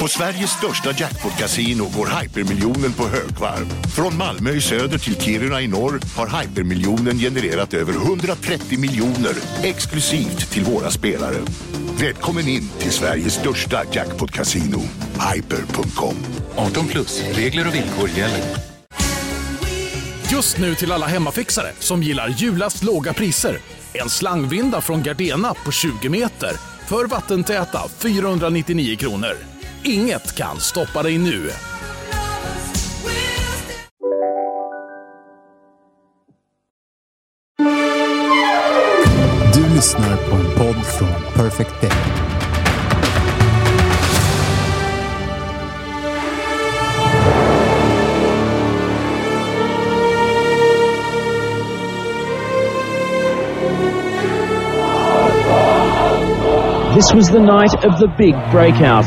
På Sveriges största jackpot-kasino går hypermiljonen på högvarv. Från Malmö i söder till Kiruna i norr har hypermiljonen genererat över 130 miljoner exklusivt till våra spelare. Välkommen in till Sveriges största jackpot-kasino, hyper.com. 18 plus, regler och villkor gäller. Just nu till alla hemmafixare som gillar julast låga priser. En slangvinda från Gardena på 20 meter för vattentäta 499 kronor. Inget kan stoppa dig nu. Du lyssnar på en podd från Perfect Day. This was the night of the big breakout.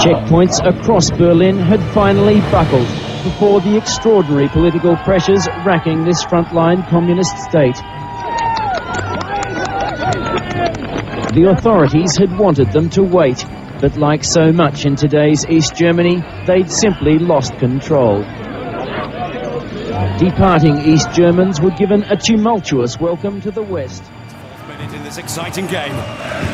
Checkpoints across Berlin had finally buckled before the extraordinary political pressures racking this frontline communist state. The authorities had wanted them to wait, but like so much in today's East Germany, they'd simply lost control. Departing East Germans were given a tumultuous welcome to the West. This exciting game.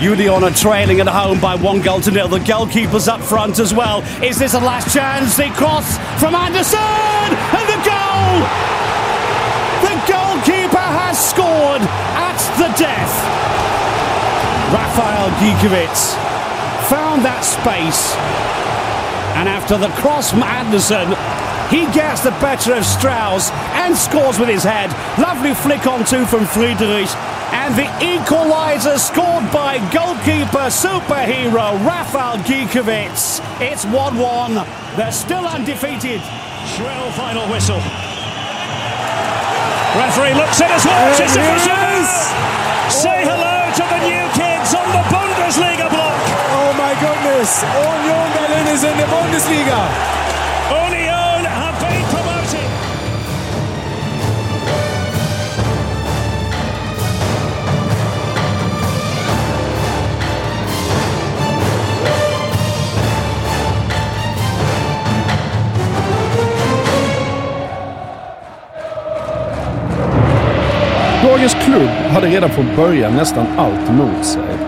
Union are trailing at home by one goal to nil. The goalkeeper's up front as well. Is this a last chance? The cross from Anderson and the goal! The goalkeeper has scored at the death. Rafael Gikiewicz found that space, and after the cross from Anderson, he gets the better of Strauss and scores with his head. Lovely flick on two from Friedrich. And the equaliser scored by goalkeeper superhero Rafael Gikiewicz. It's 1-1. They're still undefeated. Shrill final whistle. Referee looks in as well. It's official. Say oh. hello to the new kids on the Bundesliga block. Oh my goodness. Union Berlin is in the Bundesliga. Dagens klubb hade redan från början nästan allt emot sig.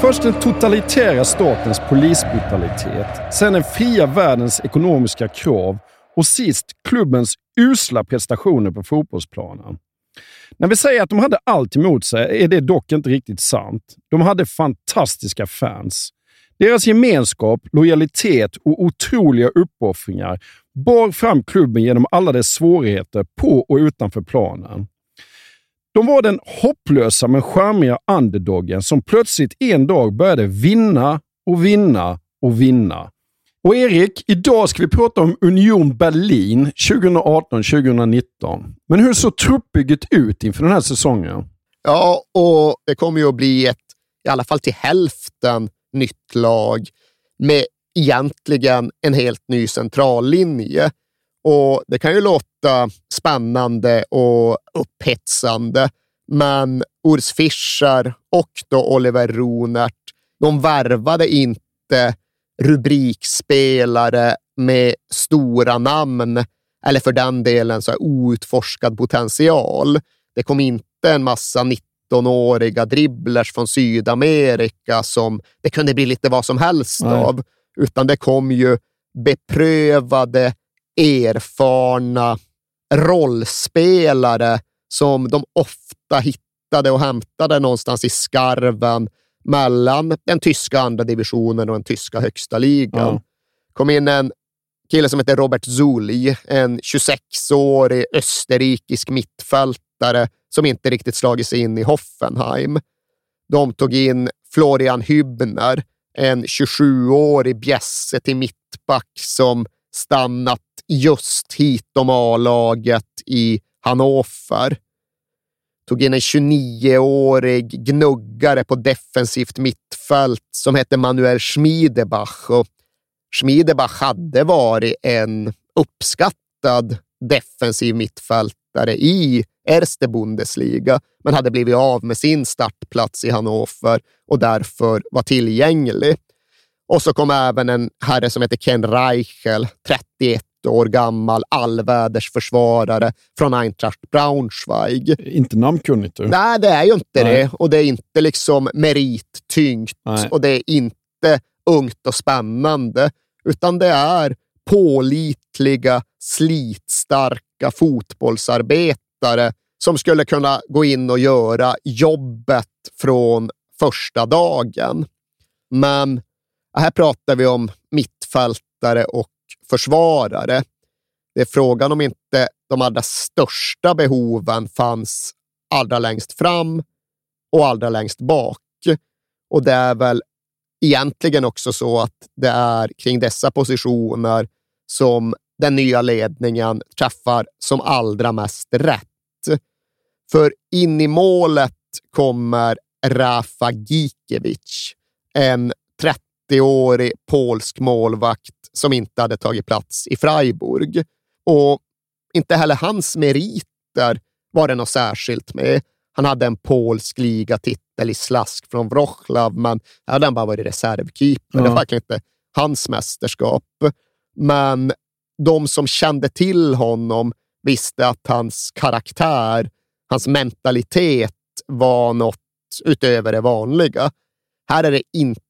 Först den totalitära statens polisbrutalitet, sen den fria världens ekonomiska krav och sist klubbens usla prestationer på fotbollsplanen. När vi säger att de hade allt emot sig är det dock inte riktigt sant. De hade fantastiska fans. Deras gemenskap, lojalitet och otroliga uppoffringar bar fram klubben genom alla dess svårigheter på och utanför planen. De var den hopplösa men charmiga underdoggen som plötsligt en dag började vinna och vinna och vinna. Och Erik, idag ska vi prata om Union Berlin 2018-2019. Men hur såg truppbygget ut inför den här säsongen? Ja, och det kommer ju att bli ett, i alla fall till hälften, nytt lag med egentligen en helt ny centrallinje. Och Det kan ju låta spännande och upphetsande, men Urs Fischer och då Oliver Runert, de värvade inte rubrikspelare med stora namn eller för den delen så här outforskad potential. Det kom inte en massa 19-åriga dribblers från Sydamerika som det kunde bli lite vad som helst Nej. av, utan det kom ju beprövade, erfarna rollspelare som de ofta hittade och hämtade någonstans i skarven mellan den tyska andra divisionen och den tyska högsta ligan. Ja. kom in en kille som heter Robert Zuli, en 26-årig österrikisk mittfältare som inte riktigt slagit sig in i Hoffenheim. De tog in Florian Hübner, en 27-årig bjässe till mittback som stannat just hitom A-laget i Hannover. Tog in en 29-årig gnuggare på defensivt mittfält som hette Manuel Schmiedebach. Och Schmiedebach hade varit en uppskattad defensiv mittfältare i Erste Bundesliga, men hade blivit av med sin startplats i Hannover och därför var tillgänglig. Och så kom även en herre som heter Ken Reichel, 31 år gammal allvädersförsvarare från Eintracht Braunschweig. Inte namnkunnigt du. Nej, det är ju inte Nej. det. Och det är inte liksom merittyngt Nej. och det är inte ungt och spännande, utan det är pålitliga, slitstarka fotbollsarbetare som skulle kunna gå in och göra jobbet från första dagen. Men här pratar vi om mittfältare och försvarare. Det är frågan om inte de allra största behoven fanns allra längst fram och allra längst bak. Och det är väl egentligen också så att det är kring dessa positioner som den nya ledningen träffar som allra mest rätt. För in i målet kommer Rafa Gikiewicz, en 30-årig polsk målvakt som inte hade tagit plats i Freiburg. Och inte heller hans meriter var det något särskilt med. Han hade en polsk ligatitel i slask från Wroclaw, men hade han bara varit reservkeeper. Ja. Det var verkligen inte hans mästerskap. Men de som kände till honom visste att hans karaktär, hans mentalitet var något utöver det vanliga. Här är det inte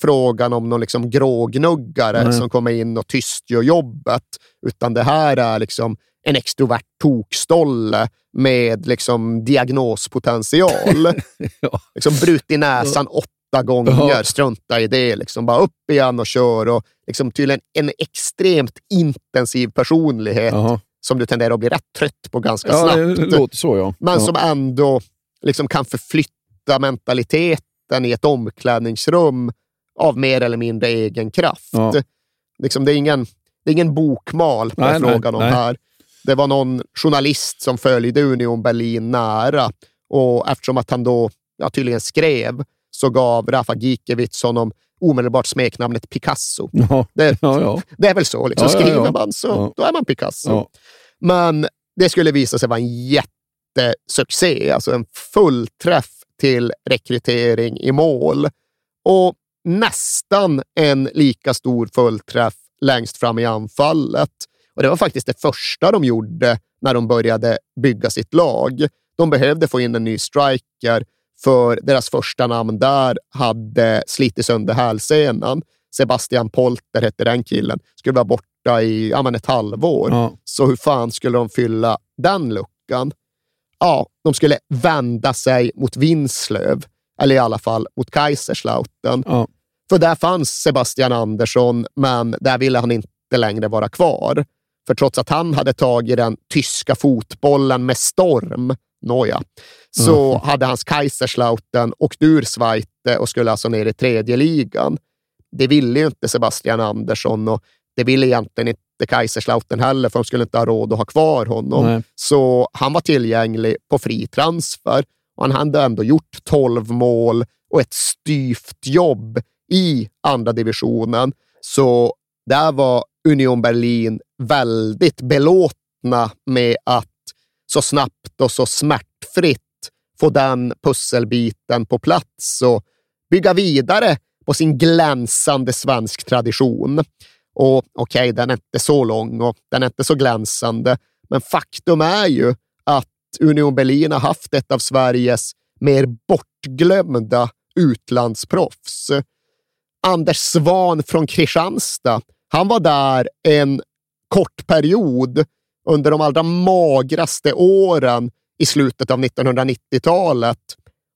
frågan om någon liksom grågnuggare Nej. som kommer in och tyst gör jobbet, utan det här är liksom en extrovert tokstolle med liksom diagnospotential. ja. liksom brutit näsan ja. åtta gånger, ja. strunta i det. Liksom bara upp igen och kör. Och liksom tydligen en extremt intensiv personlighet Aha. som du tenderar att bli rätt trött på ganska ja, snabbt. Det låter så, ja. Men som ändå liksom kan förflytta mentaliteten i ett omklädningsrum av mer eller mindre egen kraft. Ja. Liksom, det, är ingen, det är ingen bokmal på nej, frågan nej, om här. Det var någon journalist som följde Union Berlin nära och eftersom att han då ja, tydligen skrev så gav Rafa Gikiewicz honom omedelbart smeknamnet Picasso. Ja, det, ja, ja. det är väl så. Liksom. Skriver man så då är man Picasso. Men det skulle visa sig vara en jättesuccé, alltså en fullträff till rekrytering i mål. Och nästan en lika stor fullträff längst fram i anfallet. Och Det var faktiskt det första de gjorde när de började bygga sitt lag. De behövde få in en ny striker, för deras första namn där hade slitit sönder hälsenan. Sebastian Polter hette den killen. Skulle vara borta i ja, ett halvår. Ja. Så hur fan skulle de fylla den luckan? Ja, de skulle vända sig mot Vinslöv, eller i alla fall mot Kaiserslautern. Ja. För där fanns Sebastian Andersson, men där ville han inte längre vara kvar. För trots att han hade tagit den tyska fotbollen med storm, nåja, så mm. hade hans Kaiserslautern åkt ur Zweite och skulle alltså ner i tredje ligan. Det ville ju inte Sebastian Andersson och det ville egentligen inte Kaiserslautern heller, för de skulle inte ha råd att ha kvar honom. Nej. Så han var tillgänglig på fri transfer och han hade ändå gjort 12 mål och ett styvt jobb i andra divisionen. Så där var Union Berlin väldigt belåtna med att så snabbt och så smärtfritt få den pusselbiten på plats och bygga vidare på sin glänsande svensk tradition. Och okej, okay, den är inte så lång och den är inte så glänsande, men faktum är ju Union Berlin har haft ett av Sveriges mer bortglömda utlandsproffs. Anders Svan från Kristianstad. Han var där en kort period under de allra magraste åren i slutet av 1990-talet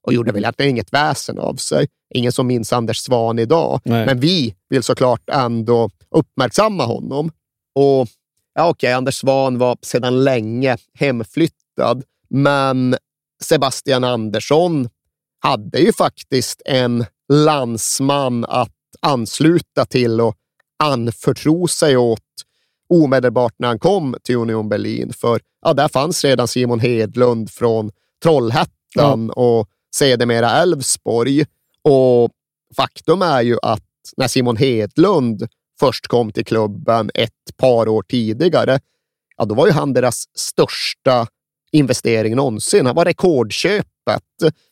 och gjorde väl egentligen inget väsen av sig. Ingen som minns Anders Svan idag, Nej. men vi vill såklart ändå uppmärksamma honom. Och ja, okej, okay, Anders Svan var sedan länge hemflyttad, men Sebastian Andersson hade ju faktiskt en landsman att ansluta till och anförtro sig åt omedelbart när han kom till Union Berlin. För ja, där fanns redan Simon Hedlund från Trollhättan ja. och sedermera Älvsborg. Och faktum är ju att när Simon Hedlund först kom till klubben ett par år tidigare, ja, då var ju han deras största investering någonsin. Han var rekordköpet.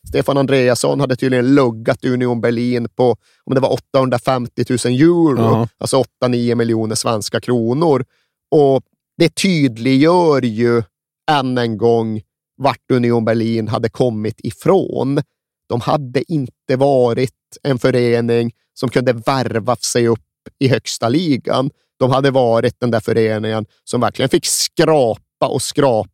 Stefan Andreasson hade tydligen luggat Union Berlin på om det var 850 000 euro, Ja. alltså 8-9 miljoner svenska kronor. Och det tydliggör ju än en gång vart Union Berlin hade kommit ifrån. De hade inte varit en förening som kunde värva sig upp i högsta ligan. De hade varit den där föreningen som verkligen fick skrapa och skrapa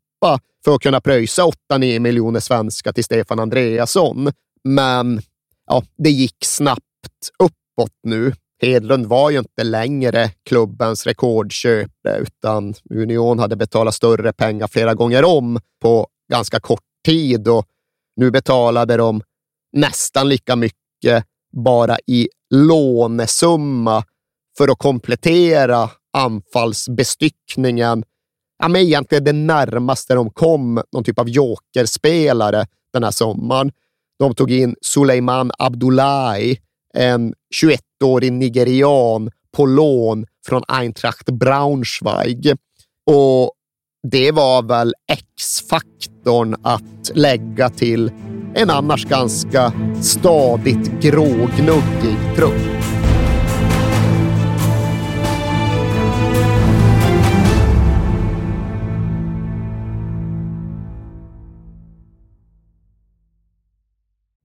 för att kunna pröjsa 8-9 miljoner svenskar till Stefan Andreasson. Men ja, det gick snabbt uppåt nu. Hedlund var ju inte längre klubbens rekordköp, utan Union hade betalat större pengar flera gånger om på ganska kort tid och nu betalade de nästan lika mycket bara i lånesumma för att komplettera anfallsbestyckningen. Ja, men egentligen det närmaste de kom någon typ av jokerspelare den här sommaren. De tog in Suleiman Abdullahi, en 21-årig nigerian på lån från Eintracht Braunschweig. Och det var väl X-faktorn att lägga till en annars ganska stadigt grågnuggig trupp.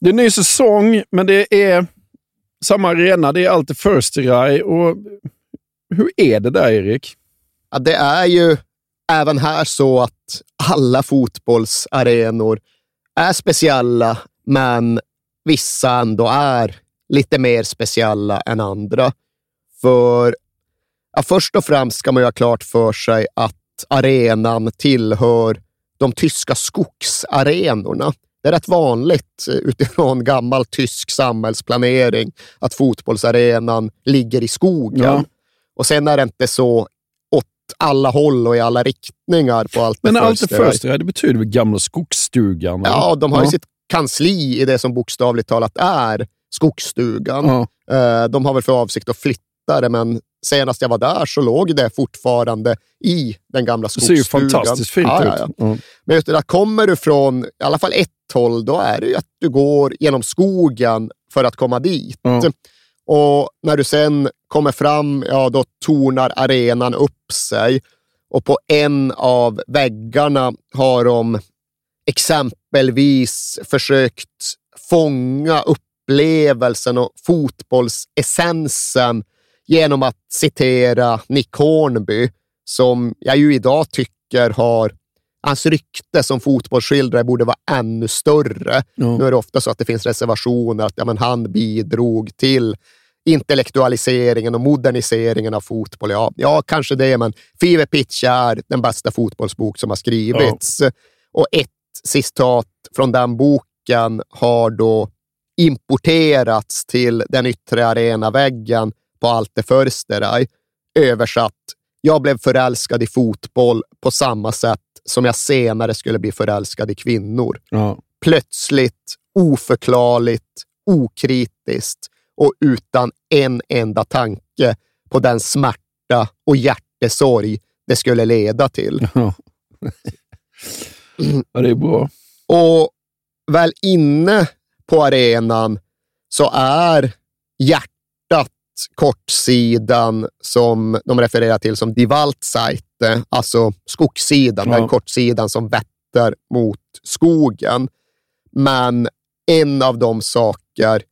Det är en ny säsong, men det är samma arena. Det är alltid First Rai. Och hur är det där, Erik? Ja, det är ju även här så att alla fotbollsarenor är speciella, men vissa ändå är lite mer speciella än andra. För ja, först och främst ska man ju ha klart för sig att arenan tillhör de tyska skogsarenorna. Det är rätt vanligt eh, utifrån gammal tysk samhällsplanering att fotbollsarenan ligger i skogen. Ja. Och sen är det inte så åt alla håll och i alla riktningar på allt Men allt Rai, det betyder väl gamla skogsstugan? eller? Ja, de har ju Ja. sitt kansli i det som bokstavligt talat är skogsstugan. Ja. Eh, De har väl för avsikt att flytta det, men senast jag var där så låg det fortfarande i den gamla Det ser ju skogsstugan. fantastiskt fint Ja, ut. ja, ja. Ja. Men just det där, kommer du från i alla fall ett håll, då är det ju att du går genom skogen för att komma dit. Ja. Och när du sen kommer fram, ja då tornar arenan upp sig. och på en av väggarna har de exempelvis försökt fånga upplevelsen och fotbollsessensen genom att citera Nick Hornby, som jag ju idag tycker har Hans rykte som fotbollsskildrare borde vara ännu större. Ja. Nu är det ofta så att det finns reservationer, att ja, men han bidrog till intellektualiseringen och moderniseringen av fotboll. Ja, ja kanske det, men Fever Pitch är den bästa fotbollsbok som har skrivits. Och ett citat från den boken har då importerats till den yttre arenaväggen på Alte Försterei. Översatt, jag blev förälskad i fotboll på samma sätt som jag senare skulle bli förälskad i kvinnor. Ja. Plötsligt, oförklarligt, okritiskt och utan en enda tanke på den smärta och hjärtesorg det skulle leda till. Ja. ja, det är bra. Och väl inne på arenan så är hjärtat kortsidan som de refererar till som Die Waldseite, alltså skogssidan, Ja. den kortsidan som vetter mot skogen. Men en av de saker,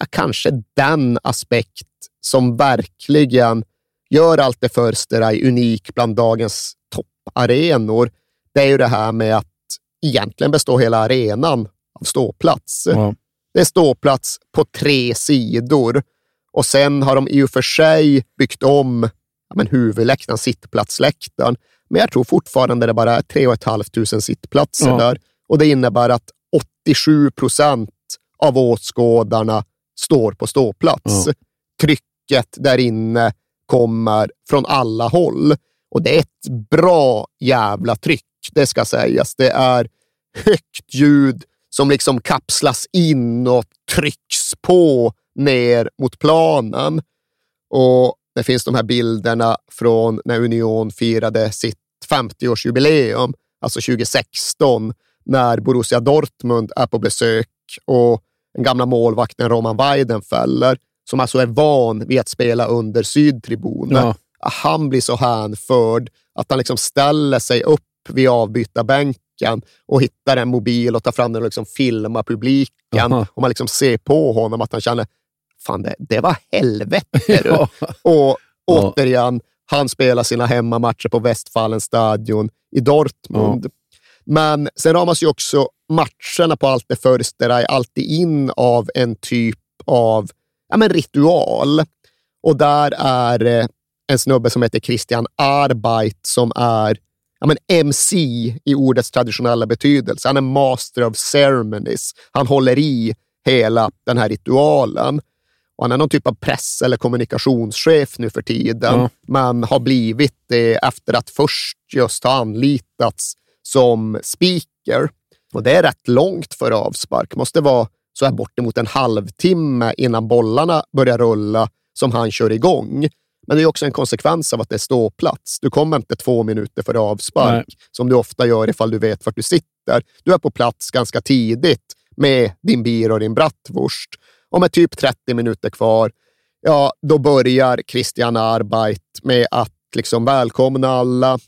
ja, kanske den aspekt som verkligen gör allt det Försterei unik bland dagens topparenor, det är ju det här med att egentligen består hela arenan av ståplats. Ja. Det är ståplats på tre sidor och sen har de i och för sig byggt om men huvudläktaren, sittplatsläktaren. Men jag tror fortfarande det bara är 3 500 sittplatser Ja. där och det innebär att 87 procent av åskådarna står på ståplats. Ja. Trycket där inne kommer från alla håll och det är ett bra jävla tryck, det ska sägas. Det är högt ljud som liksom kapslas in och trycks på ner mot planen. Och det finns de här bilderna från när Union firade sitt 50-årsjubileum, alltså 2016, när Borussia Dortmund är på besök och den gamla målvakten Roman Weidenfeller, som alltså är van vid att spela under sydtribunen, Ja. han blir så hänförd att han liksom ställer sig upp vid avbytarbänken och hittar en mobil och tar fram den och liksom filmar publiken. Jaha. Och man liksom ser på honom att han känner, fan det, det var helvete. du." Ja. Och återigen, han spelar sina hemmamatcher på Westfalenstadion i Dortmund. Men sen ramas ju också matcherna på Alte Försterei alltid in av en typ av ja, men ritual. Och där är eh, en snubbe som heter Christian Arbeit som är ja, men MC i ordets traditionella betydelse. Han är master of ceremonies. Han håller i hela den här ritualen. Och han är någon typ av press eller kommunikationschef nu för tiden, Ja. men har blivit det efter att först just ha anlitats som speaker. Och det är rätt långt för avspark. Måste vara så här bortemot en halvtimme innan bollarna börjar rulla som han kör igång. Men det är också en konsekvens av att det är ståplats. Du kommer inte två minuter före avspark, Nej. som du ofta gör ifall du vet vart du sitter. Du är på plats ganska tidigt med din bir och din bratwurst. Och med typ 30 minuter kvar, ja, då börjar Christian Arbeit med att liksom välkomna alla,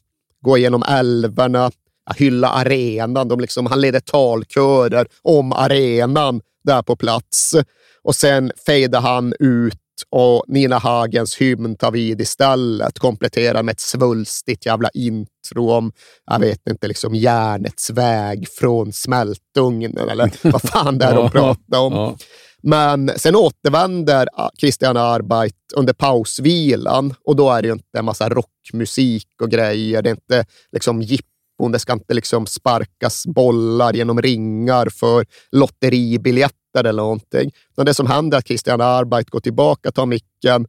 gå igenom älvorna, ja, hylla arenan. De liksom, han leder talkörer om arenan där på plats. Och sen fejdar han ut och Nina Hagens hymn tar vid istället, kompletterar med ett svulstigt jävla intro om, jag vet inte, liksom järnets väg från smältugnen eller vad fan det är de pratar om. Men sen återvänder Christian Arbeit under pausvilan och då är det ju inte en massa rockmusik och grejer. Det är inte liksom jippon, det ska inte liksom sparkas bollar genom ringar för lotteribiljetter eller någonting. Utan det som händer är att Christian Arbeit går tillbaka, tar micken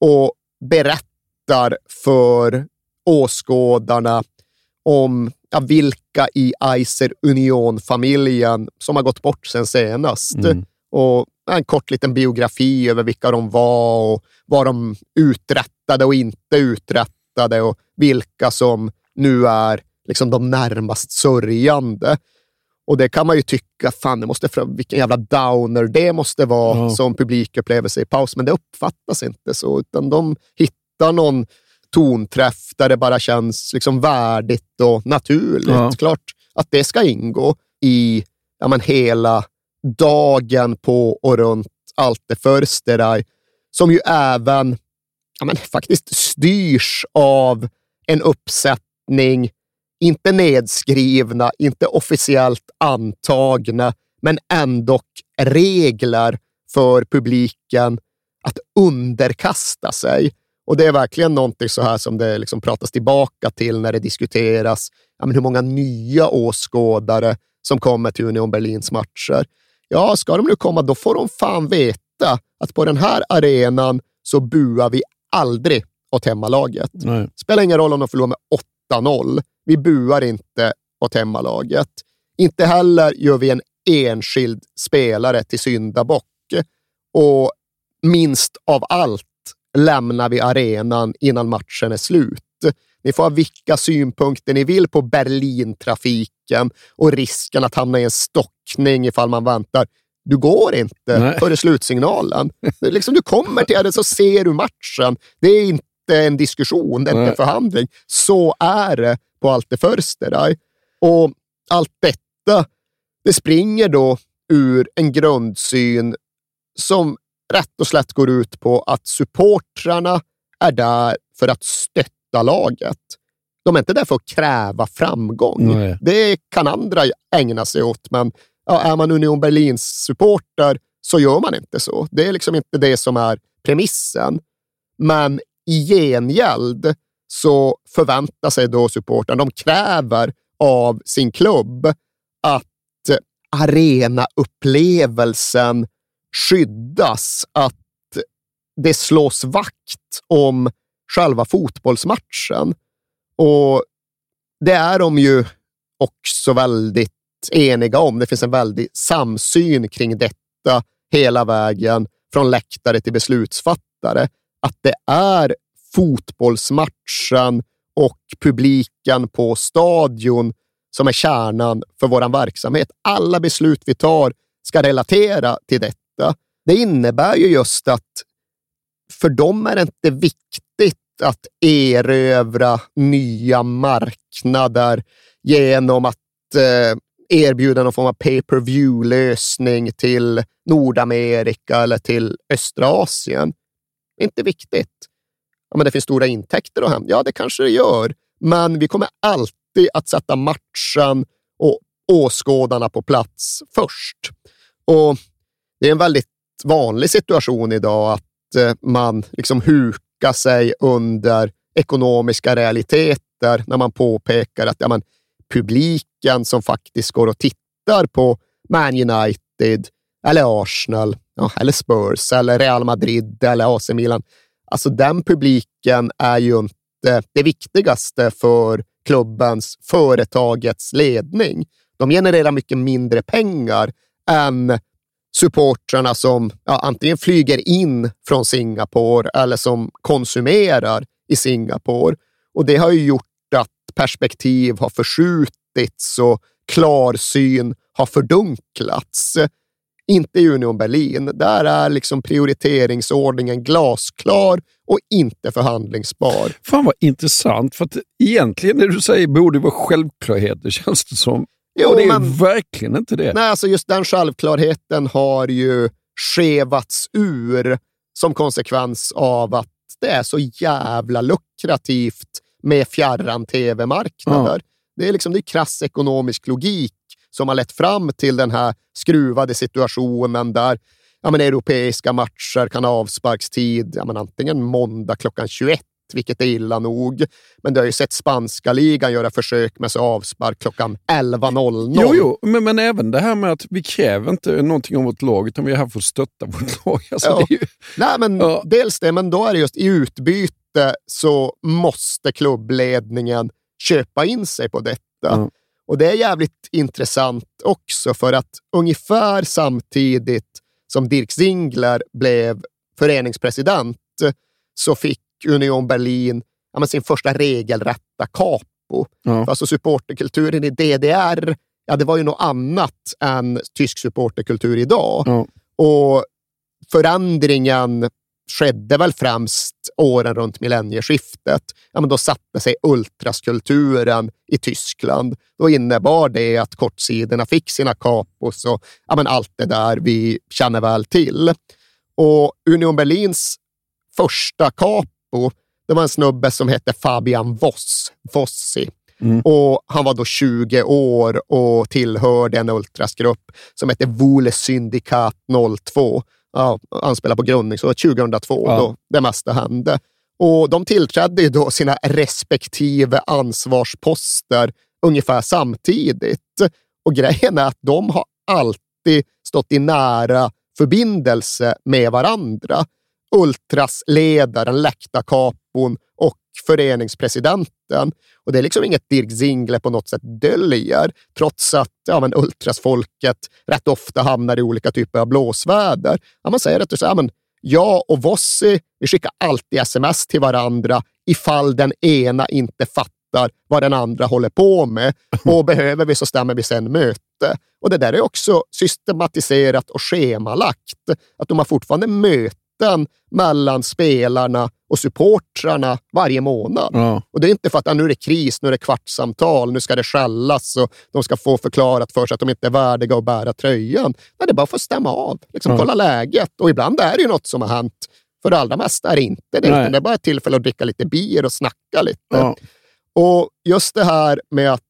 och berättar för åskådarna om ja, vilka i Eiser Union-familjen som har gått bort sen senast. Mm. Och en kort liten biografi över vilka de var och vad de uträttade och inte uträttade och vilka som nu är liksom de närmast sörjande. Och det kan man ju tycka, fan, det måste, vilken jävla downer det måste vara Ja. som publikupplevelse i paus, men det uppfattas inte så, utan de hittar någon tonträff där det bara känns liksom värdigt och naturligt. Ja. Klart att det ska ingå i ja, men hela dagen på och runt Alte Försteraj, som ju även ja, men faktiskt styrs av en uppsättning, inte nedskrivna, inte officiellt antagna, men ändå regler för publiken att underkasta sig. Och det är verkligen någonting så här som det liksom pratas tillbaka till när det diskuteras ja, men hur många nya åskådare som kommer till Union Berlins matcher. Ja, ska de nu komma, då får de fan veta att på den här arenan så buar vi aldrig åt hemmalaget. Nej. Spelar ingen roll om de förlorar med 8-0. Vi buar inte åt hemmalaget. Inte heller gör vi en enskild spelare till syndabock. Och minst av allt lämnar vi arenan innan matchen är slut. Ni får ha vilka synpunkter ni vill på Berlintrafiken och risken att hamna i en stockning ifall man väntar. Du går inte Nej. före slutsignalen. Det liksom, du kommer till det så ser du matchen. Det är inte en diskussion, det är inte Nej. en förhandling. Så är det på Alte Försterei. Och allt detta, det springer då ur en grundsyn som rätt och slätt går ut på att supportrarna är där för att stötta laget. De är inte där för att kräva framgång. Nej. Det kan andra ägna sig åt, men ja, är man Union Berlins supporter så gör man inte så. Det är liksom inte det som är premissen. Men i gengäld så förväntar sig då supportrarna, de kräver av sin klubb att arenaupplevelsen skyddas, att det slås vakt om själva fotbollsmatchen. Och det är de ju också väldigt eniga om. Det finns en väldig samsyn kring detta hela vägen från läktare till beslutsfattare. Att det är fotbollsmatchen och publiken på stadion som är kärnan för vår verksamhet. Alla beslut vi tar ska relatera till detta. Det innebär ju just att för dem är det inte viktigt att erövra nya marknader genom att eh, erbjuda någon form av pay-per-view-lösning till Nordamerika eller till östra Asien. Inte viktigt. Ja, men det finns stora intäkter att hämta. Ja, det kanske det gör, men vi kommer alltid att sätta matchen och åskådarna på plats först. Och Det är en väldigt vanlig situation idag att eh, man liksom hukar sig under ekonomiska realiteter när man påpekar att ja, men, publiken som faktiskt går och tittar på Man United, eller Arsenal, ja, eller Spurs, eller Real Madrid eller AC Milan. Alltså den publiken är ju inte det viktigaste för klubbens, företagets ledning. De genererar mycket mindre pengar än supportrarna som ja, antingen flyger in från Singapore eller som konsumerar i Singapore. Och det har ju gjort att perspektiv har förskjutits och klarsyn har fördunklats. Inte i Union Berlin. Där är liksom prioriteringsordningen glasklar och inte förhandlingsbar. Fan vad intressant, för att egentligen det du säger borde vara självklarheter känns det som. Jo, det är men- verkligen inte det. Nej, alltså just den självklarheten har ju skevats ur som konsekvens av att det är så jävla lukrativt med fjärran tv-marknader. Det är liksom det är krass ekonomisk logik som har lett fram till den här skruvade situationen där ja, men europeiska matcher kan ha avsparkstid ja, men antingen måndag klockan 21, vilket är illa nog. Men du har ju sett spanska ligan göra försök med så avspark klockan 11.00. Jo, jo, men, men även det här med att vi kräver inte någonting av vårt lag, utan vi är här för att stötta vårt lag. Alltså, Ja. ju, Nej, men dels det, men då är det just i utbyte så måste klubbledningen köpa in sig på detta. Och det är jävligt intressant också för att ungefär samtidigt som Dirk Zingler blev föreningspresident så fick Union Berlin ja, sin första regelrätta capo. Ja. Alltså supporterkulturen i DDR, ja, det var ju något annat än tysk supporterkultur idag. Och förändringen skedde väl främst åren runt millennieskiftet. Ja, men då satte sig ultraskulturen i Tyskland. Då innebar det att kortsidorna fick sina kapos och ja, men allt det där vi känner väl till. Och Union Berlins första capo, det var en snubbe som hette Fabian Voss, Vossi. Mm. Och Han var då 20 år och tillhörde en ultrasgrupp som hette Vole Syndikat 02. Ja, anspelar på grundningsåret 2002, ja. då det mesta hände. Och De tillträdde ju då sina respektive ansvarsposter ungefär samtidigt. Och grejen är att de har alltid stått i nära förbindelse med varandra. Ultrasledaren, läktarkapon och föreningspresidenten. Och det är liksom inget Dirk Zingle på något sätt döljer, trots att ja, men ultrasfolket rätt ofta hamnar i olika typer av blåsväder. Ja, man säger att ja, men jag och Vossi vi skickar alltid sms till varandra ifall den ena inte fattar vad den andra håller på med. Och behöver vi så stämmer vi sen möte. Och det där är också systematiserat och schemalagt. Att de har fortfarande möten mellan spelarna och supportrarna varje månad. Ja. Och Det är inte för att ah, nu är det kris, nu är det kvartssamtal, nu ska det skällas och de ska få förklarat för sig att de inte är värdiga att bära tröjan. Nej, det är bara för att stämma av, liksom, ja. kolla läget. Och ibland är det ju något som har hänt. För det allra mesta är det inte det. Det är bara ett tillfälle att dricka lite bier och snacka lite. Ja. Och just det här med att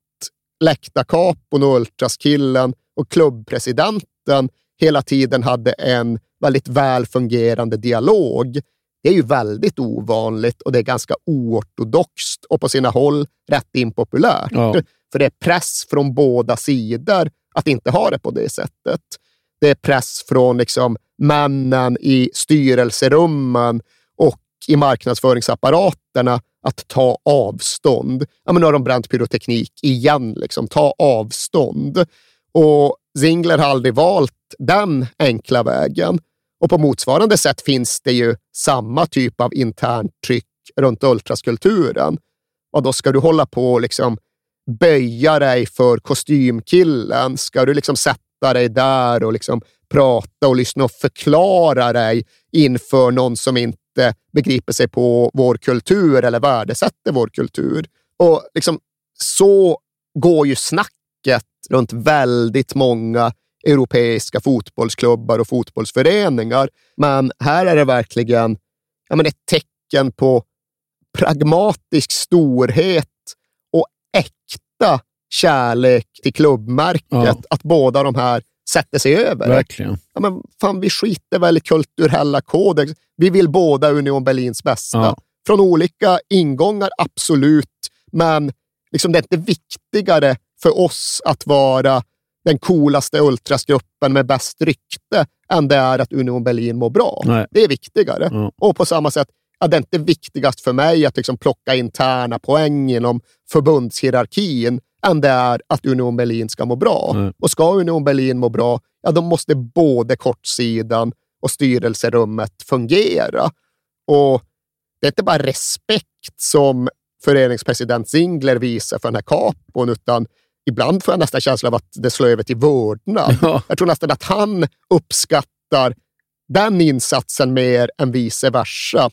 läktarkapon och ultraskillen och klubbpresidenten hela tiden hade en väldigt väl fungerande dialog. Det är ju väldigt ovanligt och det är ganska oortodoxt och på sina håll rätt impopulärt. Ja. För det är press från båda sidor att inte ha det på det sättet. Det är press från liksom männen i styrelserummen och i marknadsföringsapparaterna att ta avstånd. Ja, men nu har de bränt pyroteknik igen. Liksom. Ta avstånd. Och Zingler har aldrig valt den enkla vägen. Och på motsvarande sätt finns det ju samma typ av internt tryck runt ultraskulturen. Och då ska du hålla på och liksom böja dig för kostymkillen? Ska du liksom sätta dig där och liksom prata och lyssna och förklara dig inför någon som inte begriper sig på vår kultur eller värdesätter vår kultur? Och liksom, så går ju snacket runt väldigt många europeiska fotbollsklubbar och fotbollsföreningar. Men här är det verkligen ja, men ett tecken på pragmatisk storhet och äkta kärlek till klubbmärket. Ja. Att båda de här sätter sig över. Verkligen. Ja, men fan, vi skiter väl i kulturella kodex. Vi vill båda Union Berlins bästa. Ja. Från olika ingångar, absolut. Men liksom, det är inte viktigare för oss att vara den coolaste ultrasgruppen med bäst rykte än det är att Union Berlin mår bra. Nej. Det är viktigare. Mm. Och på samma sätt, ja, det är inte viktigast för mig att liksom plocka interna poäng inom förbundshierarkin än det är att Union Berlin ska må bra. Mm. Och ska Union Berlin må bra, ja, då måste både kortsidan och styrelserummet fungera. Och det är inte bara respekt som föreningspresident Zingler visar för den här kapon, utan ibland får jag nästan känslan av att det slår över till vördnad. Ja. Jag tror nästan att han uppskattar den insatsen mer än vice versa.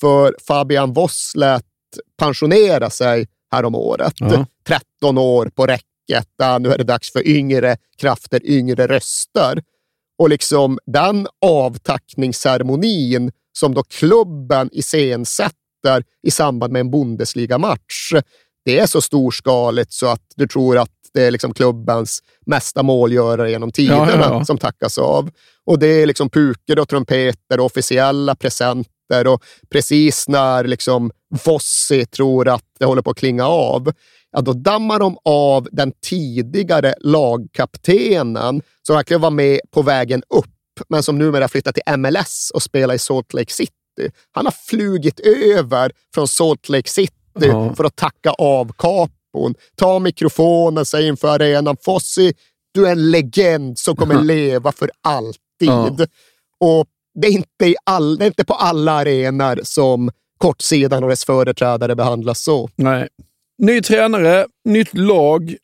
För Fabian Voss lät pensionera sig häromåret. Ja. 13 år på räcket. Nu är det dags för yngre krafter, yngre röster. Och liksom den avtackningsceremonin som då klubben iscensätter i samband med en Bundesliga-match, det är så storskaligt så att du tror att det är liksom klubbens mesta målgörare genom tiderna ja, ja, som tackas av. Och det är liksom puker och trumpeter och officiella presenter och precis när liksom Vossi tror att det håller på att klinga av, ja, då dammar de av den tidigare lagkaptenen som verkligen var med på vägen upp, men som numera flyttat till MLS och spelar i Salt Lake City. Han har flugit över från Salt Lake City ja. för att tacka av kapon. Ta mikrofonen, säg inför arenan. Fossi, du är en legend som kommer leva för alltid. Och det är, inte all, det är inte på alla arenor som kortsidan och dess företrädare behandlas så. Nej. Ny tränare, nytt lag,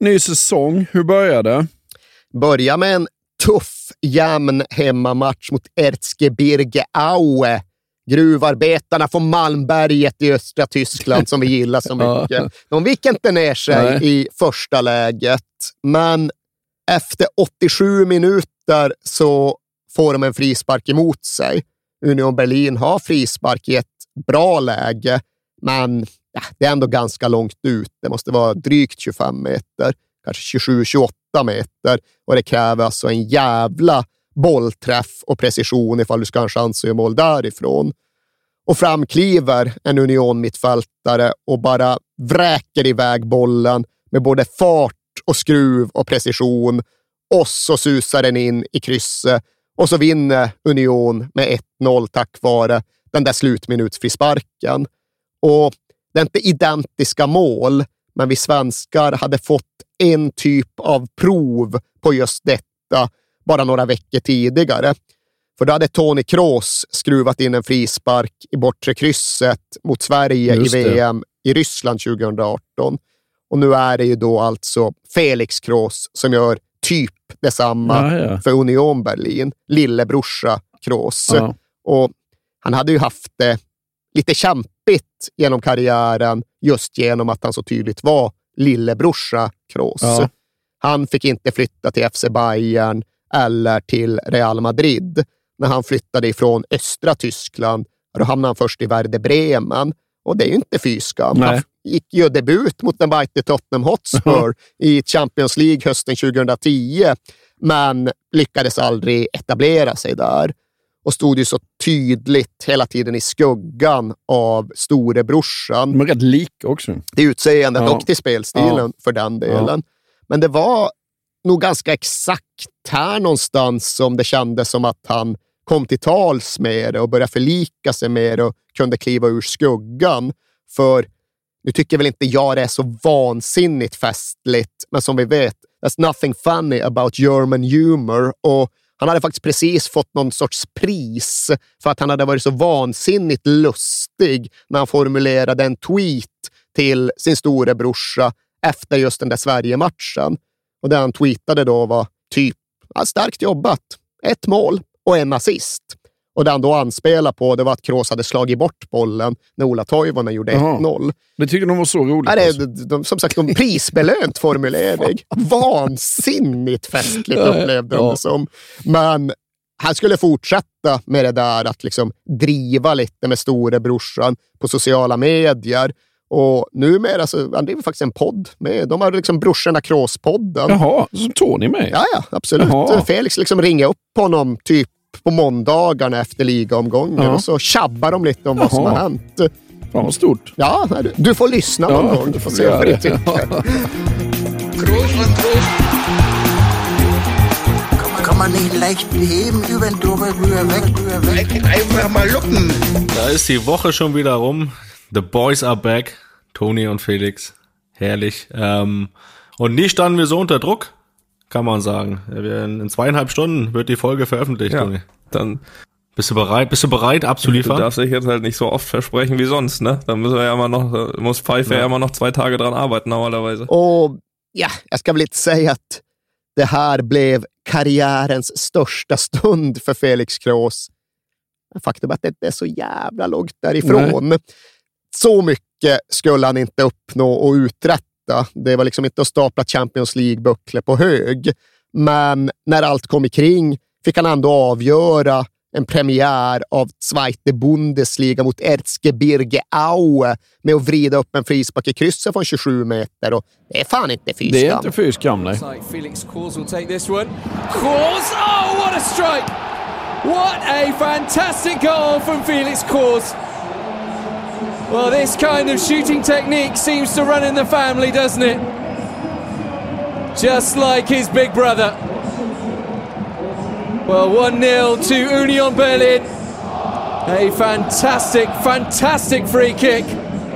ny säsong. Hur börjar det? Börja med en tuff, jämn hemmamatch mot Erzgebirge Aue gruvarbetarna från Malmberget i östra Tyskland som vi gillar så mycket. De gick inte ner sig Nej. i första läget, men efter 87 minuter så får de en frispark emot sig. Union Berlin har frispark i ett bra läge, men ja, det är ändå ganska långt ut. Det måste vara drygt 25 meter, kanske 27-28 meter och det kräver alltså en jävla bollträff och precision ifall du ska ha en chans att göra mål därifrån. Och fram kliver en Union-mittfältare och bara vräker iväg bollen med både fart och skruv och precision och så susar den in i krysset och så vinner Union med 1-0 tack vare den där slutminutsfrisparken. Och det är inte identiska mål, men vi svenskar hade fått en typ av prov på just detta bara några veckor tidigare. För då hade Tony Kroos skruvat in en frispark i bortre krysset mot Sverige Just i det. VM i Ryssland 2018. Och nu är det ju då alltså Felix Kroos som gör typ detsamma Ja, ja. för Union Berlin, lillebrorsa Kroos. Ja. Och han hade ju haft det lite kämpigt genom karriären just genom att han så tydligt var lillebrorsa Kroos. Han fick inte flytta till FC Bayern eller till Real Madrid. När han flyttade ifrån östra Tyskland, då hamnade han först i Werder Bremen. Och det är ju inte fy skam. Han gick ju debut mot den Mighty Tottenham Hotspur i Champions League hösten 2010, men lyckades aldrig etablera sig där och stod ju så tydligt hela tiden i skuggan av storebrorsan. De är rätt lika också. Till utseendet Ja. och till spelstilen Ja. för den delen. Men det var nog ganska exakt här någonstans som det kändes som att han kom till tals med det och började förlika sig med det och kunde kliva ur skuggan. För nu tycker väl inte jag det är så vansinnigt festligt, men som vi vet, there's nothing funny about German humor. Och han hade faktiskt precis fått någon sorts pris för att han hade varit så vansinnigt lustig när han formulerade en tweet till sin storebrorsa efter just den där Sverige-matchen. Och det han tweetade då var typ, ja, starkt jobbat, ett mål och en assist. Och det han då anspelade på det var att Kroos hade slagit bort bollen när Ola Toivonen gjorde Jaha. 1-0. Det tyckte de var så roligt. Ja, det alltså. de, de, som sagt, en prisbelönt formulering. Vansinnigt festligt upplevde de Ja. det som. Men han skulle fortsätta med det där att liksom driva lite med storebrorsan på sociala medier. Och numera så han driver faktiskt en podd. Med, de har liksom Brorsorna Kroos-podden. Jaha, så Tony med? Ja, ja, absolut. Jaha. Felix liksom ringer upp honom typ på måndagarna efter ligaomgången Ja. och så tjabbar de lite om vad som Jaha. har hänt. Fan vad stort. Ja, du- du får lyssna någon Ja, gång. Du det får se vad du tycker. Man nicht leicht beheben, über den drüber, rüber, weg, rüber, weg. Einfach mal lucken. Da ist die Woche schon wieder rum. The boys are back. Toni und Felix. Herrlich. Ähm, und nie standen wir so unter Druck, kann man sagen. Wir, in zweieinhalb Stunden wird die Folge veröffentlicht, Ja, Toni. Dann Bist du bereit? Bist du bereit du abzuliefern? darfst dich jetzt halt nicht so oft versprechen wie sonst, ne? Dann müssen wir ja immer noch, äh, muss Pfeife ja. Ja. immer noch zwei Tage dran arbeiten normalerweise. Och ja, jag ska väl inte säga att det här blev karriärens största stund för Felix Kroos. Faktum är att det inte är så jävla långt därifrån. Så mycket skulle han inte uppnå och uträtta. Det var liksom inte att stapla Champions League-bucklor på hög. Men när allt kom ikring fick han ändå avgöra en premiär av Zweite Bundesliga mot Erzgebirge Aue med att vrida upp en frispark i krysset från 27 meter. Och det är fan inte fy Det är inte fy skam, nej. Like Felix Kors will take this one. Kors! Oh, what a strike! What a fantastic goal from Felix Kors. Well, this kind of shooting technique seems to run in the family, doesn't it? Just like his big brother. Well, 1-0 to Union Berlin. A fantastic, fantastic free kick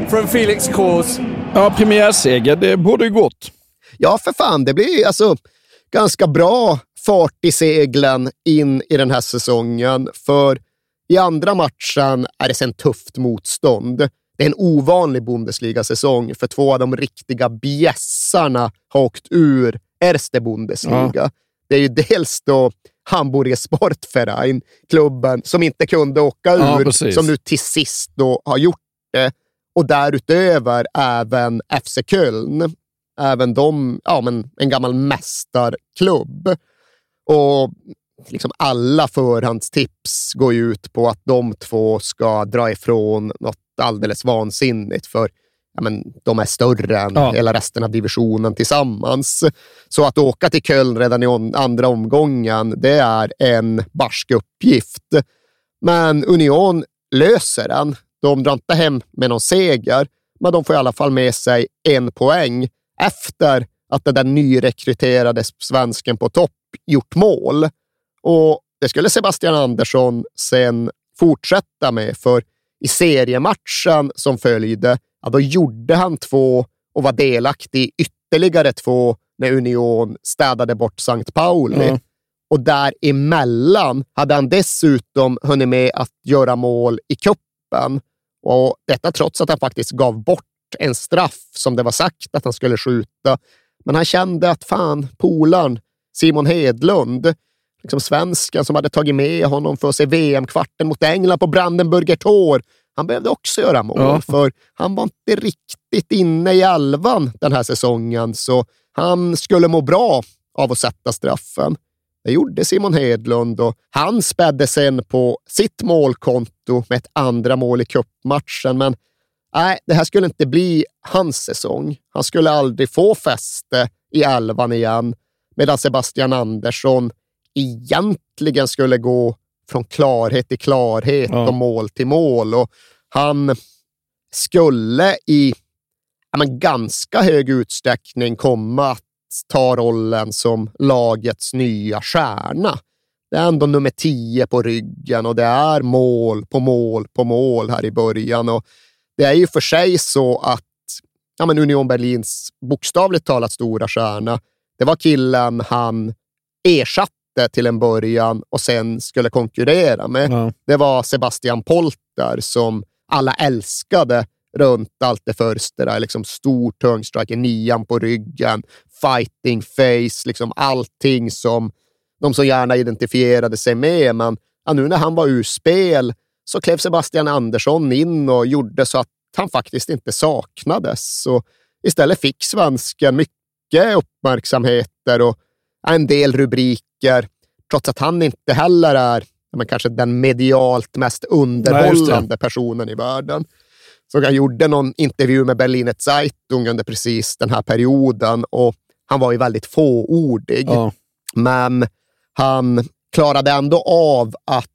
from Felix Kors. Ja, premiärseger, det borde ju gått. Ja, för fan. Det blir alltså ganska bra fart i seglen in i den här säsongen. För i andra matchen är det sen tufft motstånd. Det är en ovanlig Bundesliga-säsong för två av de riktiga bjässarna har åkt ur Erste Bundesliga. Det är ju dels då Hamburger Sportverein, klubben som inte kunde åka Ja, ur, precis. som nu till sist då har gjort det. Och därutöver även FC Köln. Även de, ja, men en gammal mästarklubb. Och liksom alla förhandstips går ju ut på att de två ska dra ifrån något alldeles vansinnigt. För ja, men, de är större än Ja. hela resten av divisionen tillsammans. Så att åka till Köln redan i andra omgången, det är en barsk uppgift. Men Union löser den. De drar inte hem med någon seger, men de får i alla fall med sig en poäng efter att den där nyrekryterade svensken på topp gjort mål. Och det skulle Sebastian Andersson sen fortsätta med, för i seriematchen som följde, ja, då gjorde han två och var delaktig i ytterligare två när Union städade bort Sankt Pauli. Ja. Och däremellan hade han dessutom hunnit med att göra mål i kuppen. Och detta trots att han faktiskt gav bort en straff som det var sagt att han skulle skjuta. Men han kände att fan, polaren Simon Hedlund, liksom svensken som hade tagit med honom för att se VM-kvarten mot England på Brandenburger Tor, han behövde också göra mål, Ja. för han var inte riktigt inne i elvan den här säsongen, så han skulle må bra av att sätta straffen. Det gjorde Simon Hedlund och han spädde sen på sitt målkonto med ett andra mål i cupmatchen. Men nej, det här skulle inte bli hans säsong. Han skulle aldrig få fäste i elvan igen, medan Sebastian Andersson egentligen skulle gå från klarhet till klarhet Ja. och mål till mål. Och han skulle i ja, men ganska hög utsträckning komma att ta rollen som lagets nya stjärna. Det är ändå nummer 10 på ryggen och det är mål på mål på mål här i början. Och det är ju för sig så att ja, men Union Berlins bokstavligt talat stora stjärna, det var killen han ersatte till en början och sen skulle konkurrera med. Ja. Det var Sebastian Polter som alla älskade runt allt det första. Liksom stor, tung striker, nian på ryggen, fighting face, liksom allting som de så gärna identifierade sig med. Men ja, nu när han var ur spel så klev Sebastian Andersson in och gjorde så att han faktiskt inte saknades. Så istället fick svensken mycket uppmärksamheter och en del rubriker, trots att han inte heller är men kanske den medialt mest underhållande personen i världen. Så jag gjorde någon intervju med Berliner Zeitung under precis den här perioden och han var ju väldigt fåordig. Ja. Men han klarade ändå av att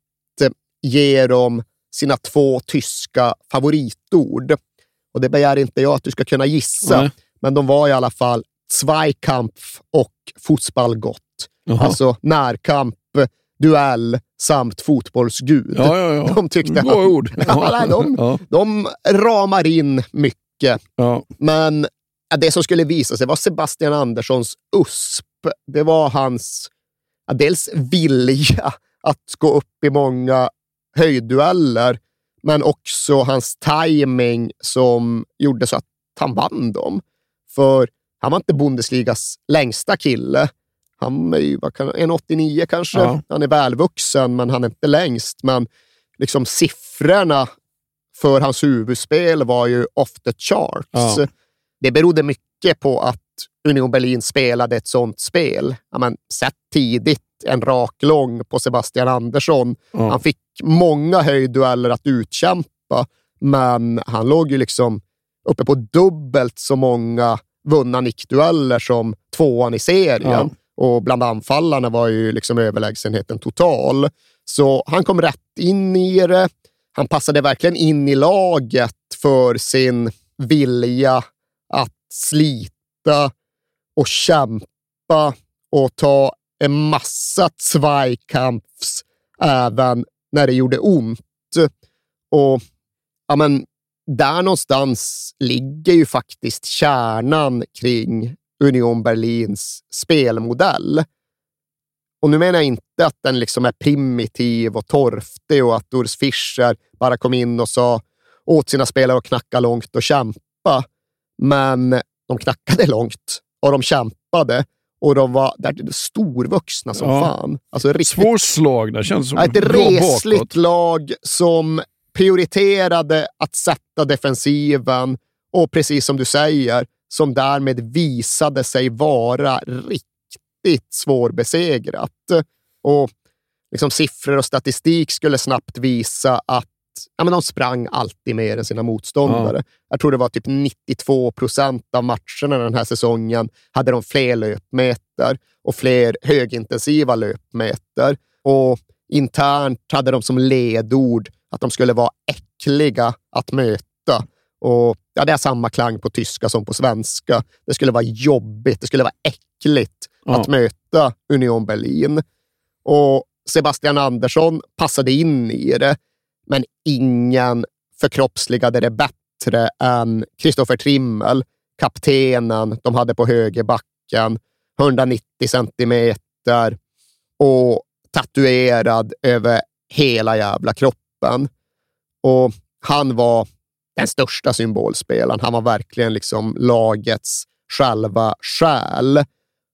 eh, ge dem sina två tyska favoritord. Och det begär inte jag att du ska kunna gissa, Nej. men de var i alla fall Zweikampf och Fußballgott. Jaha. Alltså närkamp, duell samt fotbollsgud. Ja, ja, ja. De tyckte Bra ord. Ja, de, Ja. de ramar in mycket. Ja. Men det som skulle visa sig var Sebastian Anderssons USP. Det var hans dels vilja att gå upp i många höjddueller, men också hans timing som gjorde så att han vann dem. För han var inte Bundesligas längsta kille. Han är ju vad kan, 1,89 kanske. Ja. Han är välvuxen, men han är inte längst. Men liksom siffrorna för hans huvudspel var ju off the charts. Ja. Det berodde mycket på att Union Berlin spelade ett sånt spel. Ja, men, sett tidigt en rak lång på Sebastian Andersson. Ja. Han fick många höjddueller att utkämpa, men han låg ju liksom uppe på dubbelt så många vunna nickdueller som tvåan i serien. Ja. Och bland anfallarna var ju liksom överlägsenheten total. Så han kom rätt in i det. Han passade verkligen in i laget för sin vilja att slita och kämpa och ta en massa Zweikampfs även när det gjorde ont. Och ja, men, där någonstans ligger ju faktiskt kärnan kring Union Berlins spelmodell. Och nu menar jag inte att den liksom är primitiv och torftig och att Urs Fischer bara kom in och sa åt sina spelare att knacka långt och kämpa. Men de knackade långt och de kämpade och de var där, storvuxna som Ja. fan. Alltså riktigt Svårslagna känns som. Ett resligt bakåt. lag som prioriterade att sätta defensiven och precis som du säger, som därmed visade sig vara riktigt svårbesegrat. Och liksom siffror och statistik skulle snabbt visa att ja, men de sprang alltid mer än sina motståndare. Jag tror det var typ 92 procent av matcherna den här säsongen hade de fler löpmeter och fler högintensiva löpmeter. Och internt hade de som ledord att de skulle vara äckliga att möta. Och ja, Det är samma klang på tyska som på svenska. Det skulle vara jobbigt, det skulle vara äckligt Ja. att möta Union Berlin. Och Sebastian Andersson passade in i det, men ingen förkroppsligade det bättre än Kristoffer Trimmel, kaptenen de hade på högerbacken, 190 centimeter och tatuerad över hela jävla kroppen. Och han var den största symbolspelaren. Han var verkligen liksom lagets själva själ.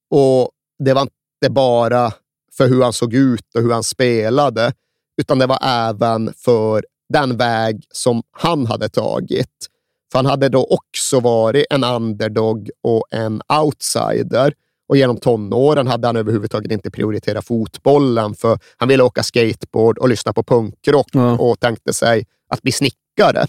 Och det var inte bara för hur han såg ut och hur han spelade, utan det var även för den väg som han hade tagit. För han hade då också varit en underdog och en outsider. Och genom tonåren hade han överhuvudtaget inte prioriterat fotbollen, för han ville åka skateboard och lyssna på punkrock och tänkte sig att bli snickare.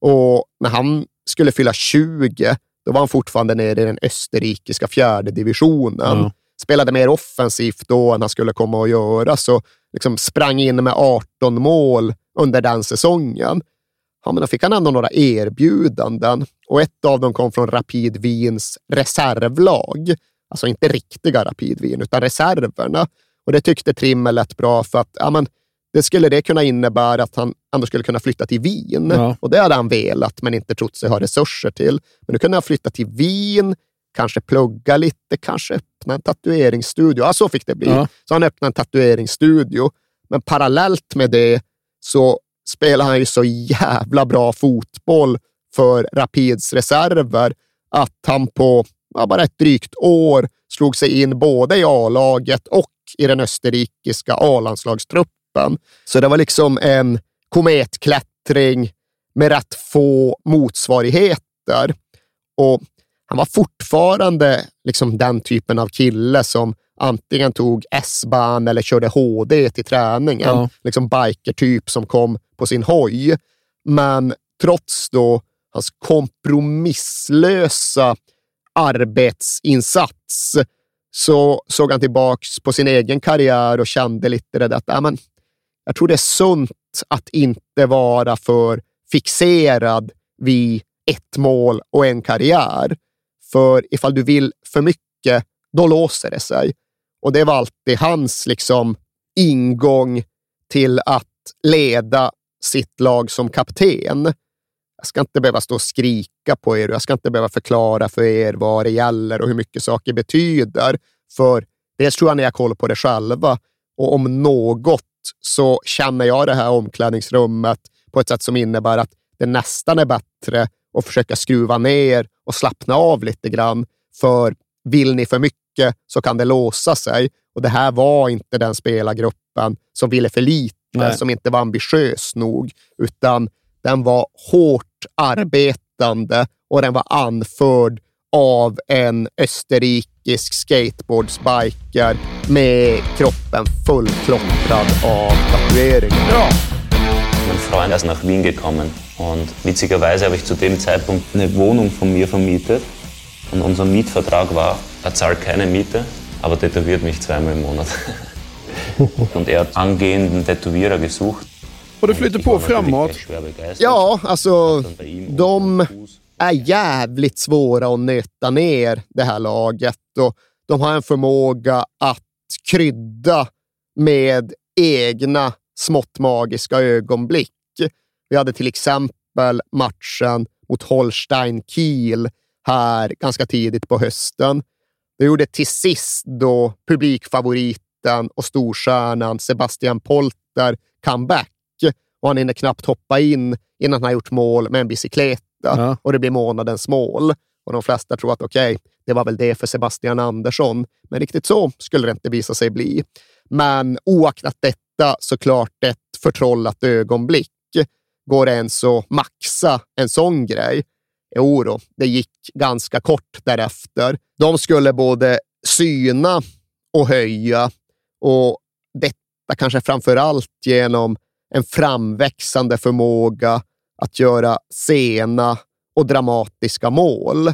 Och när han skulle fylla 20, då var han fortfarande nere i den österrikiska fjärde divisionen. Ja. Spelade mer offensivt då än han skulle komma att göra, så liksom sprang in med 18 mål under den säsongen. Ja, men då fick han ändå några erbjudanden och ett av dem kom från Rapid Wiens reservlag. Alltså inte riktiga Rapid Wien, utan reserverna. Och det tyckte Trimmel lät bra för att ja, men, det skulle det kunna innebära att han ändå skulle kunna flytta till Wien. Ja. Och det hade han velat, men inte trott sig ha resurser till. Men nu kunde han flytta till Wien, kanske plugga lite, kanske öppna en tatueringsstudio. Ja, så fick det bli. Ja. Så han öppnade en tatueringsstudio. Men parallellt med det så spelar han ju så jävla bra fotboll för Rapids reserver att han på ja, bara ett drygt år slog sig in både i A-laget och i den österrikiska A-landslagstruppen. Så det var liksom en kometklättring med rätt få motsvarigheter. Och han var fortfarande liksom den typen av kille som antingen tog S-bahn eller körde HD till träningen. Ja. Liksom biker-typ som kom på sin hoj. Men trots då hans kompromisslösa arbetsinsats så såg han tillbaks på sin egen karriär och kände lite det där att äh, men, jag tror det är sunt att inte vara för fixerad vid ett mål och en karriär. För ifall du vill för mycket, då låser det sig. Och det var alltid hans liksom, ingång till att leda sitt lag som kapten. Jag ska inte behöva stå och skrika på er och jag ska inte behöva förklara för er vad det gäller och hur mycket saker betyder. För dels tror jag ni har koll på det själva och om något så känner jag det här omklädningsrummet på ett sätt som innebär att det nästan är bättre att försöka skruva ner och slappna av lite grann. För vill ni för mycket så kan det låsa sig. Och det här var inte den spelargruppen som ville för lite, Nej. som inte var ambitiös nog, utan den var hårt arbetande och den var anförd av en österrikisk skateboardsbiker med kroppen fullklottrad av tatueringar. Ja. Mein Freund ist nach Wien gekommen und witzigerweise habe ich zu dem Zeitpunkt eine Wohnung von mir vermietet und unser Mietvertrag war, er zahlt keine Miete, aber tätowiert mich zweimal im Monat. und er hat angehenden Tätowierer gesucht. Och det flyter på framåt. Ja, alltså de är jävligt svåra att nöta ner det här laget och de har en förmåga att krydda med egna smått magiska ögonblick. Vi hade till exempel matchen mot Holstein Kiel här ganska tidigt på hösten. Det gjorde till sist då publikfavoriten och storstjärnan Sebastian Polter comeback och han hinner knappt hoppa in innan han har gjort mål med en bicykleta Ja. och det blir månadens mål. och de flesta tror att okej, okay, det var väl det för Sebastian Andersson. Men riktigt så skulle det inte visa sig bli. Men oaktat detta såklart ett förtrollat ögonblick. Går det ens att maxa en sån grej? Jo då, det gick ganska kort därefter. De skulle både syna och höja och detta kanske framför allt genom en framväxande förmåga att göra sena och dramatiska mål.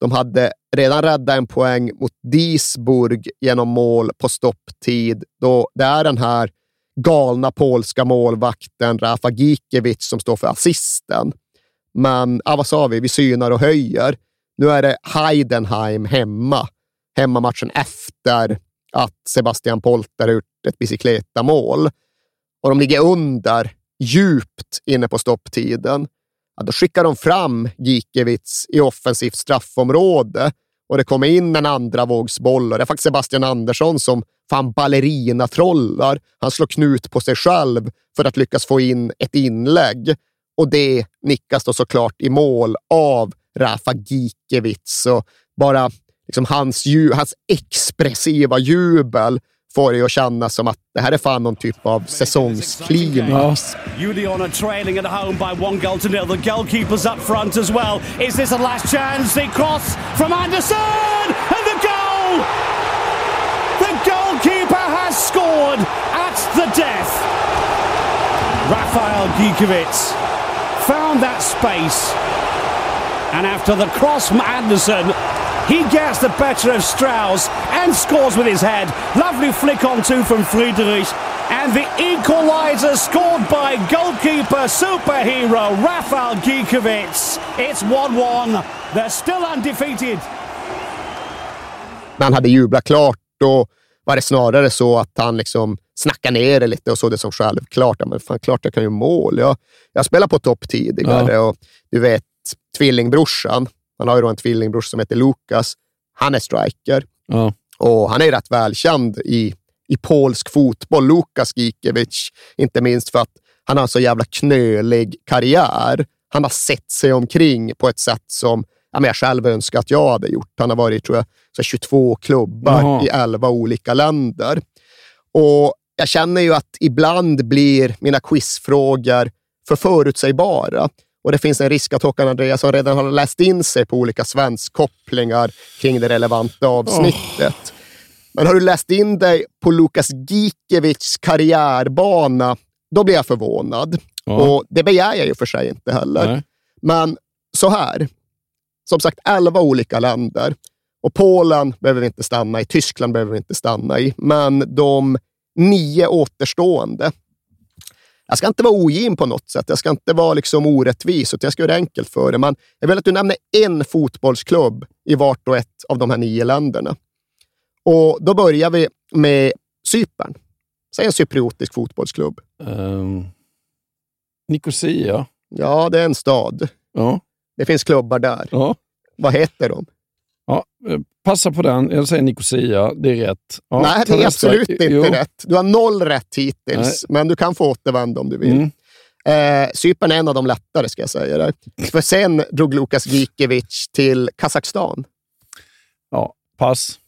De hade redan räddat en poäng mot Disburg genom mål på stopptid, då det är den här galna polska målvakten Rafa Gikiewicz som står för assisten. Men ja, vad sa vi? Vi synar och höjer. Nu är det Heidenheim hemma. Hemmamatchen efter att Sebastian Polter gjort ett bicykletamål. Och de ligger under djupt inne på stopptiden. Ja, då skickar de fram Gikiewicz i offensivt straffområde och det kommer in en andra vågsboll. Och det är faktiskt Sebastian Andersson som fan ballerina-trollar. Han slår knut på sig själv för att lyckas få in ett inlägg. Och det nickas då såklart i mål av Rafa Gikiewicz. Och bara liksom hans, hans expressiva jubel får det att kännas som att det här är fan någon typ av säsongsklimax. Juliana trailing at home by one goal to nil. The goalkeeper's up front as well. Is this a last chance? The cross from Anderson and the goal! The goalkeeper has scored at the death. Rafael Gikiewicz found that space and after the cross from Anderson He gets the better of Strauss and scores with his head. Lovely flick on two from Friedrich. And the equaliser scored by goalkeeper superhero Rafael Gikiewicz. It's 1-1. They're still undefeated. Han hade jublat klart då var det snarare så att han liksom snackade ner det lite och såg det som självklart. Ja, men fan, klart jag kan ju mål. Jag, jag spelade på topp tidigare ja. och du vet, tvillingbrorsan, han har ju då en tvillingbror som heter Lukas. Han är striker ja. och han är rätt välkänd i, i polsk fotboll. Lukas Gikiewicz, inte minst för att han har en så jävla knölig karriär. Han har sett sig omkring på ett sätt som ja, men jag själv önskar att jag hade gjort. Han har varit tror jag, så 22 klubbar Jaha. i 11 olika länder. Och Jag känner ju att ibland blir mina quizfrågor för förutsägbara. Och det finns en risk att Håkan Andreasson redan har läst in sig på olika svenskkopplingar kring det relevanta avsnittet. Oh. Men har du läst in dig på Lukas Gikiewicz karriärbana, då blir jag förvånad. Oh. Och det begär jag ju för sig inte heller. Nej. Men så här. Som sagt, elva olika länder. Och Polen behöver vi inte stanna i, Tyskland behöver vi inte stanna i, men de nio återstående jag ska inte vara ogin på något sätt. Jag ska inte vara liksom orättvis, utan jag ska göra det enkelt för dig. Men jag vill att du nämner en fotbollsklubb i vart och ett av de här nio länderna. Och Då börjar vi med Cypern. Säg en cypriotisk fotbollsklubb. Um, Nicosia. Ja, det är en stad. Ja. Det finns klubbar där. Ja. Vad heter de? Ja, eh, passa på den. Jag säger Nicosia. Det är rätt. Ja, Nej, det är absolut inte jo. rätt. Du har noll rätt hittills, Nej. men du kan få återvända om du vill. Mm. Eh, Cypern är en av de lättare, ska jag säga. Där. För sen drog Lukas Gikiewicz till Kazakstan. Ja, pass.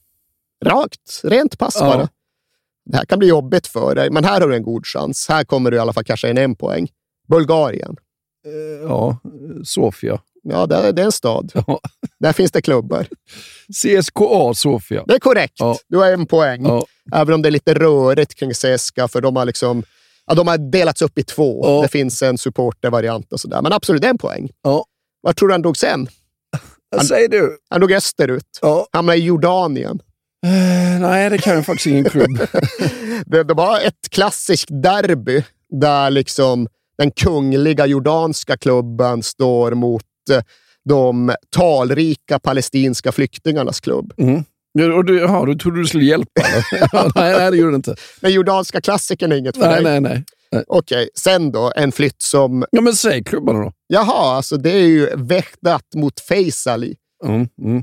Rakt. Rent pass ja. bara. Det här kan bli jobbigt för dig, men här har du en god chans. Här kommer du i alla fall casha in en poäng. Bulgarien. Eh, ja, Sofia. Ja, det, är en stad. Ja. Där finns det klubbar. CSKA Sofia. Det är korrekt. Ja. Du har en poäng. Ja. Även om det är lite rörigt kring CSKA, för de har, liksom, ja, de har delats upp i två. Ja. Det finns en supportervariant och sådär. Men absolut, det är en poäng. Ja. Var tror du han dog sen? Vad säger du? Han dog österut. Ja. Hamnade i Jordanien. Uh, nej, det kan jag faktiskt ingen klubb. det, det var ett klassiskt derby där liksom den kungliga jordanska klubben står mot de talrika palestinska flyktingarnas klubb. Mm. Och du, jaha, du trodde du skulle hjälpa? nej, nej, det gjorde du inte. Men jordanska klassikern är inget för nej, dig? Nej, nej. nej. Okej, sen då en flytt som... Ja, men säg klubbarna då. Jaha, alltså det är ju Vehdat mot Faisali. Mm, mm.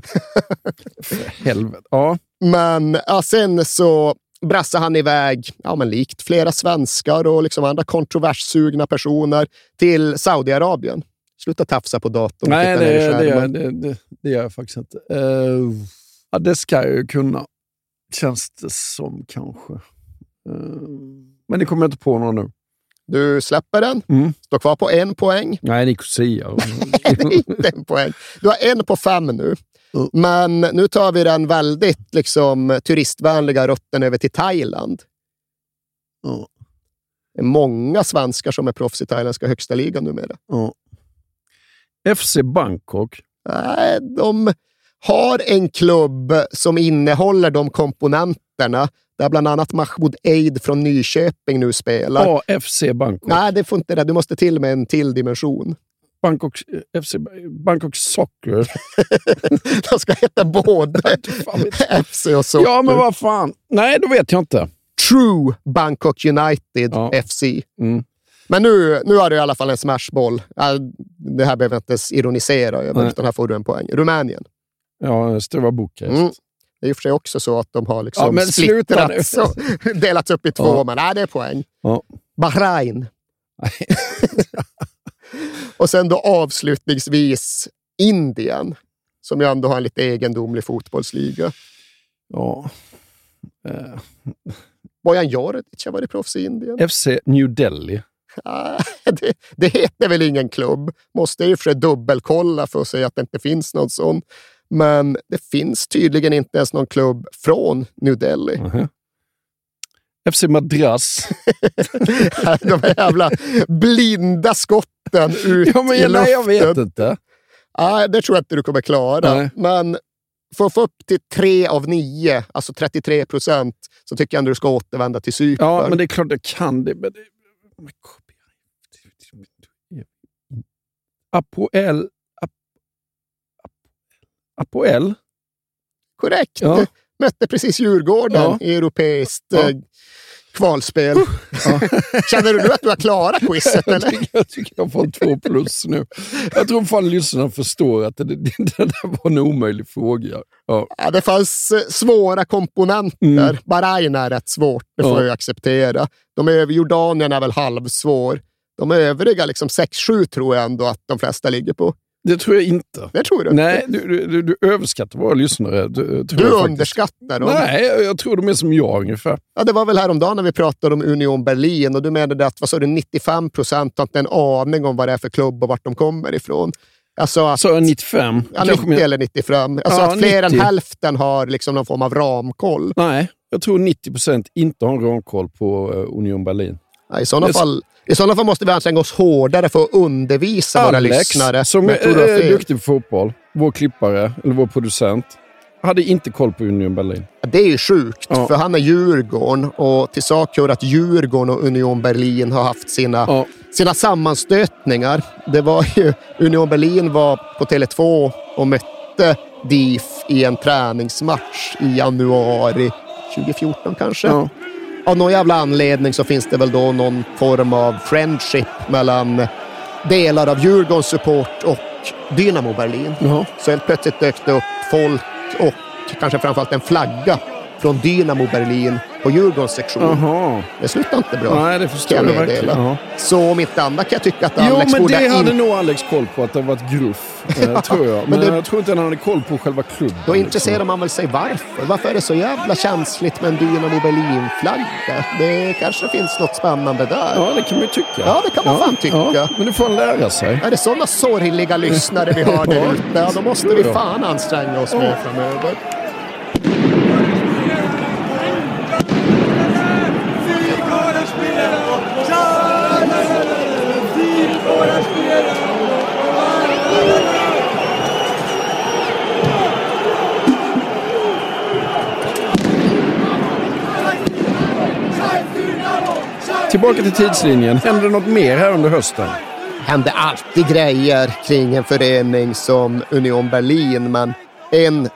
för helvete. Ja. Men ja, sen så brassade han iväg, ja, men likt flera svenskar och liksom andra kontroverssugna personer, till Saudiarabien Sluta tafsa på datorn. Nej, det, det, skärmen. gör- det, det, det gör jag faktiskt inte. Eh, ja, det ska jag ju kunna, känns det som kanske. Eh, men det kommer jag inte på någon nu. Du släpper den. Mm. Står kvar på en poäng. Nej, Nicosia. inte en poäng. Du har en på fem nu. Men nu tar vi den väldigt liksom, turistvänliga rutten över till Thailand. Det är många svenskar som är proffs i thailändska högsta ligan numera. Ja. FC Bangkok. Nej, de har en klubb som innehåller de komponenterna, där bland annat Mahmoud Eid från Nyköping nu spelar. AFC Bangkok. Nej, det får inte det. Du måste till med en till dimension. Bangkok, FC, Bangkok Soccer. De ska heta både FC och Soccer. Ja, men vad fan. Nej, då vet jag inte. True Bangkok United FC. Mm. Men nu, nu har du i alla fall en smashboll. Det här behöver jag inte ironisera över, Nej. utan här får du en poäng. Rumänien. Ja, Stora Bukarest. Mm. Det är i och för sig också så att de har liksom Ja, men splittrats och delats upp i två, Ja. men nej, det är poäng. Ja. Bahrain. och sen då avslutningsvis Indien, som ju ändå har en lite egendomlig fotbollsliga. Ja. Eh, Bojan Djordjic har varit proffs i Indien. FC New Delhi. Det, det heter väl ingen klubb. Måste ju för sig dubbelkolla för att se att det inte finns någon sån. Men det finns tydligen inte ens någon klubb från New Delhi. FC Madras. De här jävla blinda skotten ut Ja, men i jag- luften. nej, jag vet inte. Nej, det tror jag inte du kommer klara. Nej. Men för att få upp till tre av nio, alltså 33 procent, så tycker jag ändå du ska återvända till Cypern. Ja, men det är klart jag kan det. Men det Apoel. Ap, Ap, Apoel? Korrekt. Ja. Mötte precis Djurgården Ja. i europeiskt Ja. eh, kvalspel. Känner du nu att du har klarat quizet? jag, eller? tycker, jag tycker jag får två plus nu. Jag tror fan lyssnarna förstår att det, det, det där var en omöjlig fråga. Ja. Ja, det fanns eh, svåra komponenter. Bahrain är rätt svårt, det får Mm. Ja. jag acceptera. De över Jordanien är väl halvsvår. De övriga, liksom 6-7, tror jag ändå att de flesta ligger på. Det tror jag inte. Det tror du Nej, du, du, du överskattar våra lyssnare. Du, Du jag underskattar dem. Nej, jag, jag tror de är som jag ungefär. Ja, det var väl häromdagen när vi pratade om Union Berlin och du menade att vad sa du, 95 procent har inte en aning om vad det är för klubb och vart de kommer ifrån. Alltså att, Så jag 95? ja, Kanske 90 mer- eller 95. Alltså Ja, att fler 90. än hälften har liksom någon form av ramkoll. Nej, jag tror 90 procent inte har en ramkoll på eh, Union Berlin. Ja, I sådana fall I sådana fall måste vi anstränga oss hårdare för att undervisa våra Alex, lyssnare. som är, är fel. duktig på fotboll, vår klippare, eller vår producent, hade inte koll på Union Berlin. Det är ju sjukt, Ja. för han är Djurgården och till sak hör att Djurgården och Union Berlin har haft sina, sina sammanstötningar. Det var ju, Union Berlin var på Tele2 och mötte DIF i en träningsmatch i januari 2014 kanske. Ja. Av någon jävla anledning så finns det väl då någon form av friendship mellan delar av Djurgårdens support och Dynamo Berlin. Så helt plötsligt dök det upp folk och kanske framförallt en flagga från Dynamo Berlin på Djurgårdens sektion. Jaha. Det slutade inte bra. Nej, det förstår jag verkligen. Så om inte annat kan jag tycka att Jo, Alex men borde det hade in- nog Alex koll på, att det var ett gruff. Eh, tror jag. men Men, det- jag tror inte han hade koll på själva klubben. Då liksom. intresserar man väl sig varför. Varför är det så jävla känsligt med en Dynamo Berlin-flagga? Det kanske finns något spännande där. Ja, det kan man ju tycka. Ja, det kan man Ja, fan tycka. ja, men det får han lära sig. Är det sådana sorgliga lyssnare vi har där ute? Ja, då måste Jo vi fan anstränga oss mer framöver. Tillbaka till tidslinjen. Hände det något mer här under hösten? hände alltid grejer kring en förening som Union Berlin, men en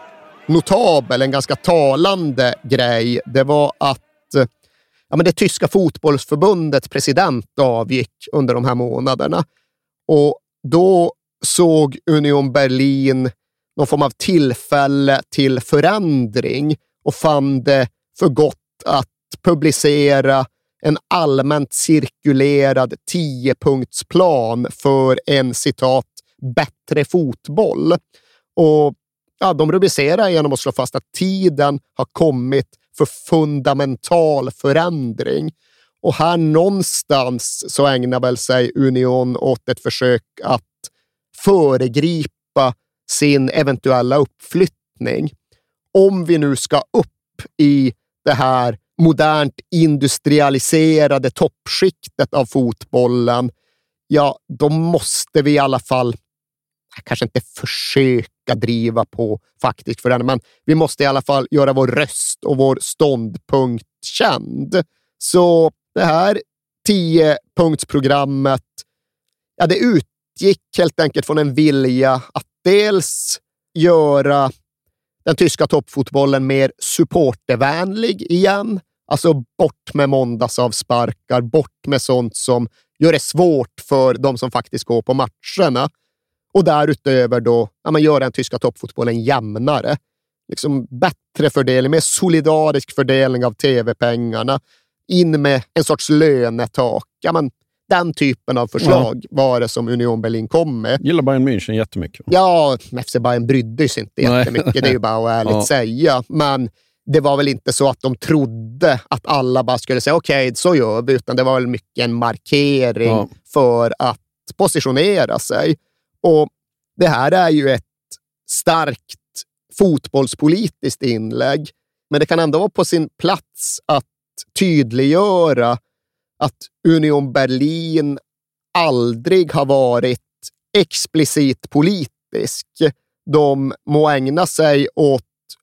notabel, en ganska talande grej, det var att ja, men det tyska fotbollsförbundets president avgick under de här månaderna. Och då såg Union Berlin någon form av tillfälle till förändring och fann det för gott att publicera en allmänt cirkulerad tiopunktsplan för en citat bättre fotboll. Och ja, de rubricerar genom att slå fast att tiden har kommit för fundamental förändring. Och här någonstans så ägnar väl sig Union åt ett försök att föregripa sin eventuella uppflyttning. Om vi nu ska upp i det här modernt industrialiserade toppskiktet av fotbollen, ja, då måste vi i alla fall, kanske inte försöka driva på faktiskt för den, men vi måste i alla fall göra vår röst och vår ståndpunkt känd. Så det här tiopunktsprogrammet, ja, det utgick helt enkelt från en vilja att dels göra den tyska toppfotbollen mer supportervänlig igen. Alltså bort med måndagsavsparkar, bort med sånt som gör det svårt för de som faktiskt går på matcherna. Och därutöver då ja, man göra den tyska toppfotbollen jämnare. Liksom bättre fördelning, mer solidarisk fördelning av tv-pengarna. In med en sorts lönetak. Ja, men den typen av förslag ja. var det som Union Berlin kom med. Gillar Bayern München jättemycket. Ja, FC Bayern brydde sig inte jättemycket, Nej. det är ju bara att ärligt ja. säga. Men det var väl inte så att de trodde att alla bara skulle säga okej, okay, så gör vi, utan det var väl mycket en markering ja. för att positionera sig. Och det här är ju ett starkt fotbollspolitiskt inlägg, men det kan ändå vara på sin plats att tydliggöra att Union Berlin aldrig har varit explicit politisk. De må ägna sig åt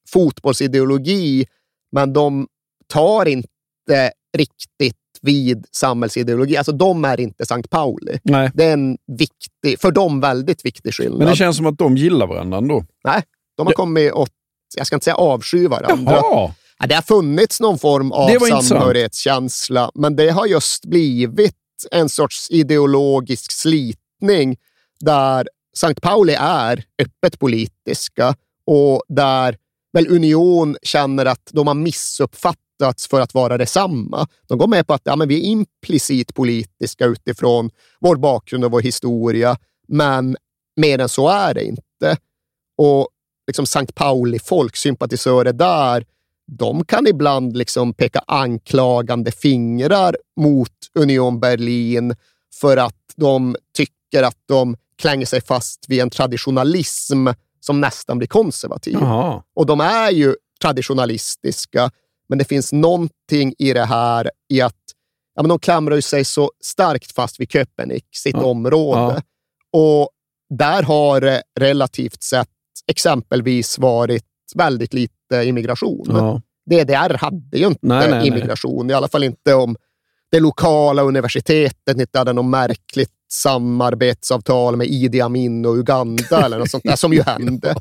fotbollsideologi, men de tar inte riktigt vid samhällsideologi. Alltså de är inte Sankt Pauli. Nej. Det är en viktig, för dem väldigt viktig skillnad. Men det känns som att de gillar varandra ändå. Nej, de har ja. kommit åt, jag ska inte säga avsky varandra. Jaha. Ja, det har funnits någon form av samhörighetskänsla, men det har just blivit en sorts ideologisk slitning där Sankt Pauli är öppet politiska och där väl Union känner att de har missuppfattats för att vara detsamma. De går med på att ja, men vi är implicit politiska utifrån vår bakgrund och vår historia, men mer än så är det inte. Och liksom Sankt Pauli-folk, sympatisörer där, de kan ibland liksom peka anklagande fingrar mot Union Berlin för att de tycker att de klänger sig fast vid en traditionalism som nästan blir konservativ. Aha. Och de är ju traditionalistiska, men det finns någonting i det här i att ja, men de klamrar sig så starkt fast vid Köpenick, sitt ja. område. Ja. Och där har det relativt sett exempelvis varit väldigt lite immigration. Ja. DDR hade ju inte nej, nej, immigration, nej. i alla fall inte om det lokala universitetet inte hade något märkligt samarbetsavtal med Idi Amin och Uganda eller något sånt där som ju hände.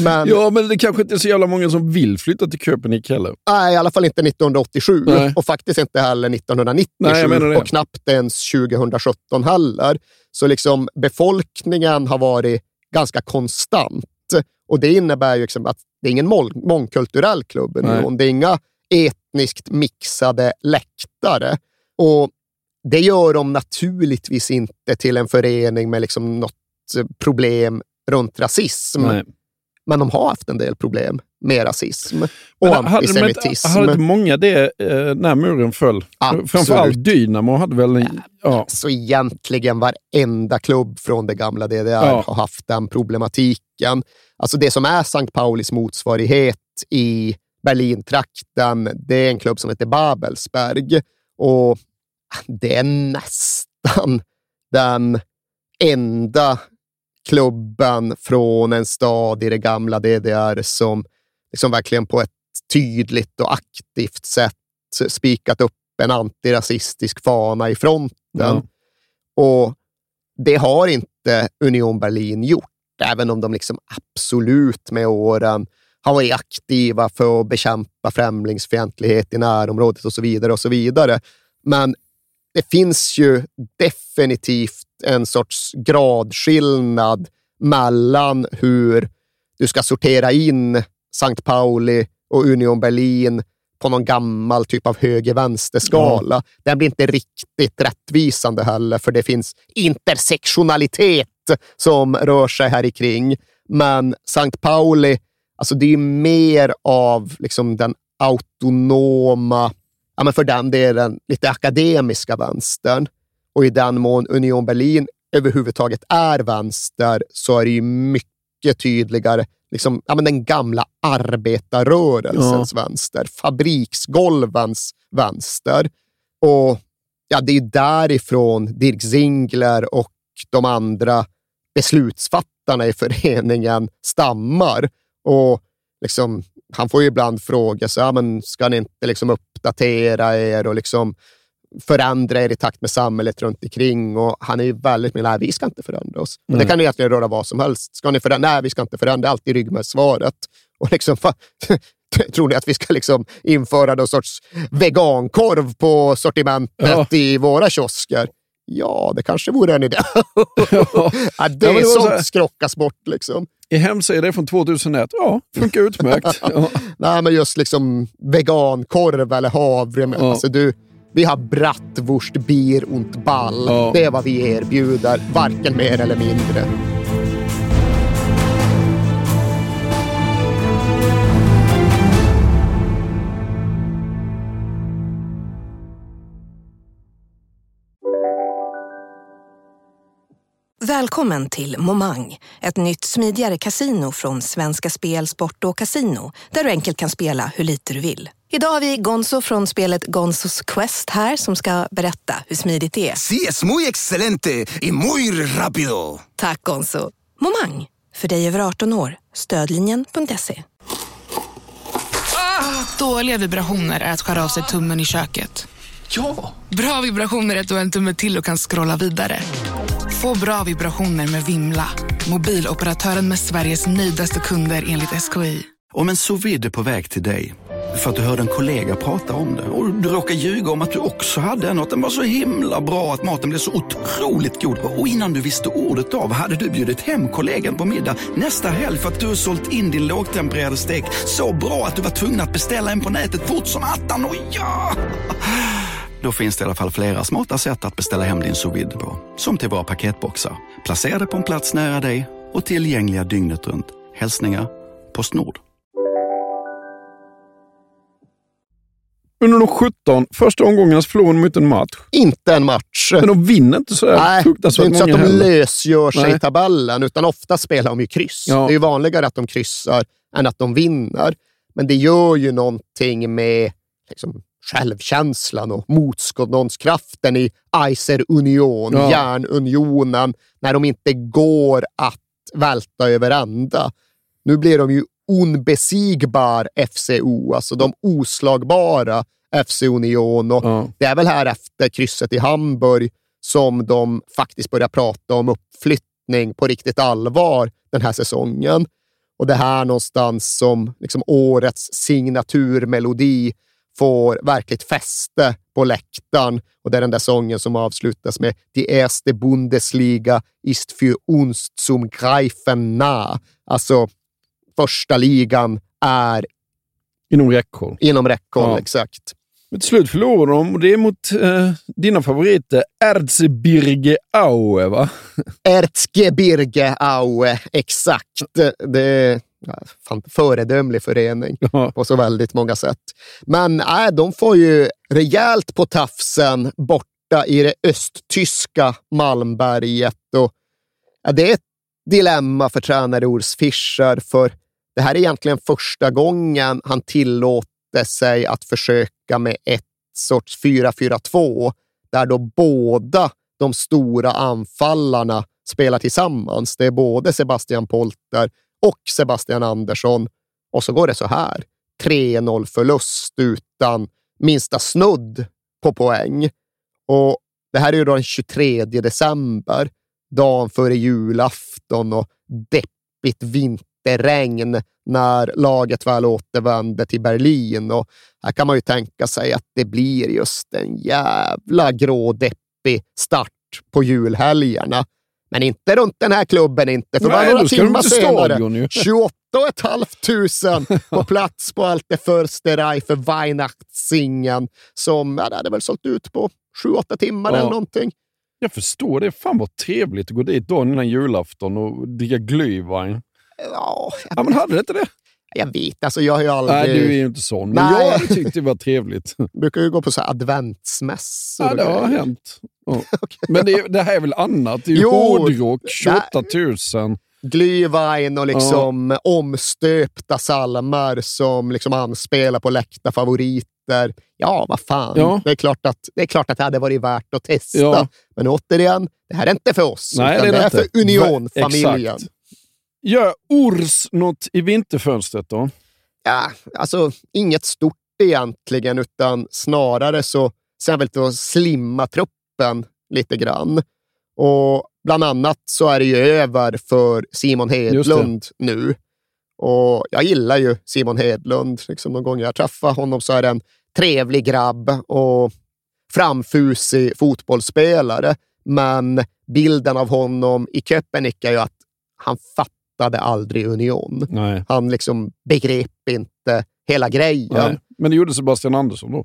Men, ja, men det kanske inte är så jävla många som vill flytta till Köpenick heller. Nej, i alla fall inte 1987 nej. och faktiskt inte heller 1997 nej, och knappt ens 2017 heller. Så liksom befolkningen har varit ganska konstant och det innebär ju liksom att det är ingen mångkulturell klubb. Det är inga etniskt mixade läktare. Och det gör de naturligtvis inte till en förening med liksom något problem runt rasism. Nej. Men de har haft en del problem med rasism och Men antisemitism. Hade inte många det eh, när muren föll? Absolut. Framförallt Dynamo hade väl... Ja. Så egentligen varenda klubb från det gamla DDR ja. har haft den problematiken. Alltså det som är St. Paulis motsvarighet i Berlintrakten, det är en klubb som heter Babelsberg. Och det är nästan den enda klubben från en stad i det gamla DDR som liksom verkligen på ett tydligt och aktivt sätt spikat upp en antirasistisk fana i fronten. Mm. Och det har inte Union Berlin gjort, även om de liksom absolut med åren har varit aktiva för att bekämpa främlingsfientlighet i närområdet och så vidare. och så vidare. Men det finns ju definitivt en sorts gradskillnad mellan hur du ska sortera in Sankt Pauli och Union Berlin på någon gammal typ av höger-vänster-skala. Ja. Den blir inte riktigt rättvisande heller, för det finns intersektionalitet som rör sig här i kring. Men Sankt Pauli, alltså det är mer av liksom den autonoma, ja men för den delen lite akademiska vänstern. Och i den mån Union Berlin överhuvudtaget är vänster så är det ju mycket tydligare liksom, ja, men den gamla arbetarrörelsens ja. vänster, fabriksgolvens vänster. Och ja, det är därifrån Dirk Zingler och de andra beslutsfattarna i föreningen stammar. Och liksom, han får ju ibland fråga sig, ja, men ska ni inte liksom uppdatera er och liksom förändra er i takt med samhället runt omkring. Och han är ju väldigt med, nej, vi ska inte förändra oss. Och det kan ju egentligen röra vad som helst. Ska ni förändra? Nej, vi ska inte förändra. Det är alltid ryggmärgssvaret. Och liksom, tror ni att vi ska liksom införa någon sorts vegankorv på sortimentet ja. i våra kiosker? Ja, det kanske vore en idé. ja. ja, det, ja, det sånt så skrockas bort. Liksom. I hemsidan från 2001, ja, funkar utmärkt. ja. Nej, men just liksom vegankorv eller havre. Ja. Alltså, du, vi har bratwurst, bier und ball. Ja. Det är vad vi erbjuder, varken mer eller mindre. Välkommen till Momang, ett nytt smidigare kasino från Svenska Spel, Sport och Casino där du enkelt kan spela hur lite du vill. Idag har vi Gonzo från spelet Gonzos Quest här som ska berätta hur smidigt det är. Sí, es muy excelente y muy rápido! Tack Gonzo. Momang, för dig över 18 år. Stödlinjen.se. Ah, dåliga vibrationer är att skära av sig tummen i köket. Ja! Bra vibrationer är att du har en tumme till och kan scrolla vidare. Få bra vibrationer med Vimla. Mobiloperatören med Sveriges nöjdaste kunder enligt SKI. Om en sous är på väg till dig för att du hörde en kollega prata om det och du råkade ljuga om att du också hade en och att den var så himla bra att maten blev så otroligt god. Och innan du visste ordet av hade du bjudit hem kollegan på middag nästa helg för att du sålt in din lågtempererade stek så bra att du var tvungen att beställa en på nätet fort som attan. Och ja! Då finns det i alla fall flera smarta sätt att beställa hem din sous på. Som till våra paketboxar, placerade på en plats nära dig och tillgängliga dygnet runt. Hälsningar Postnord. Under de 17 första omgångarna förlorar de inte en match. Inte en match. Men de vinner inte sådär Nej, fruktansvärt många Det är inte så att de heller. lösgör sig Nej. i tabellen, utan ofta spelar de ju kryss. Ja. Det är ju vanligare att de kryssar än att de vinner. Men det gör ju någonting med liksom, självkänslan och motståndskraften i Eiser Union, ja. järnunionen, när de inte går att välta över ända. Nu blir de ju onbesigbar FCO, alltså de oslagbara FC Union. Och ja. Det är väl här efter krysset i Hamburg som de faktiskt börjar prata om uppflyttning på riktigt allvar den här säsongen. Och det här någonstans som liksom årets signaturmelodi får verkligt fäste på läktaren. Och det är den där sången som avslutas med Die erste Bundesliga ist für uns zum Greifen nah. Alltså, första ligan är inom räckhåll. Inom räckhåll, ja. exakt. Men till slut förlorar de och det är mot eh, dina favoriter Erzgebirge Aue, va? Erzgebirge Aue, exakt. Det föredömlig förening ja. på så väldigt många sätt. Men äh, de får ju rejält på tafsen borta i det östtyska Malmberget. Och, ja, det är ett dilemma för tränare Urs Fischer, för det här är egentligen första gången han tillåter sig att försöka med ett sorts 4-4-2, där då båda de stora anfallarna spelar tillsammans. Det är både Sebastian Polter och Sebastian Andersson. Och så går det så här. 3-0 förlust utan minsta snudd på poäng. Och Det här är ju då den 23 december, dagen före julafton och deppigt vinterregn när laget väl återvände till Berlin. Och här kan man ju tänka sig att det blir just en jävla grå deppig start på julhelgerna. Men inte runt den här klubben inte, för bara några timmar senare. 28 500 på plats på Alte Försterei för Weihnachtssingen som ja, det hade väl sålt ut på 7-8 timmar ja. eller någonting. Jag förstår det. Fan vad trevligt att gå dit dagen innan julafton och dricka glühwein. Ja, ja, men hade det inte det? Jag vet, alltså jag har ju aldrig... Nej, du är ju inte sån. Men Nej. jag hade tyckt det var trevligt. brukar ju gå på så här adventsmässor. Ja, det har hänt. Ja. Men det, det här är väl annat? Det är ju Jo, hårdrock, 28 000. Glühwein och liksom omstöpta salmar som liksom anspelar på läckta favoriter. Ja, vad fan. Ja. Det, är klart att, det är klart att det hade varit värt att testa. Ja. Men återigen, det här är inte för oss. Nej, det är det är för. Union-familjen. Gör Urs något i vinterfönstret då? Ja, alltså inget stort egentligen, utan snarare så ser han väl att slimma truppen lite grann. Och bland annat så är det ju över för Simon Hedlund nu. Och jag gillar ju Simon Hedlund. Liksom de gånger jag träffar honom så är det en trevlig grabb och framfusig fotbollsspelare. Men bilden av honom i Köpenick är ju att han fattade aldrig Union. Nej. Han liksom begrep inte hela grejen Nej. Men det gjorde Sebastian Andersson då?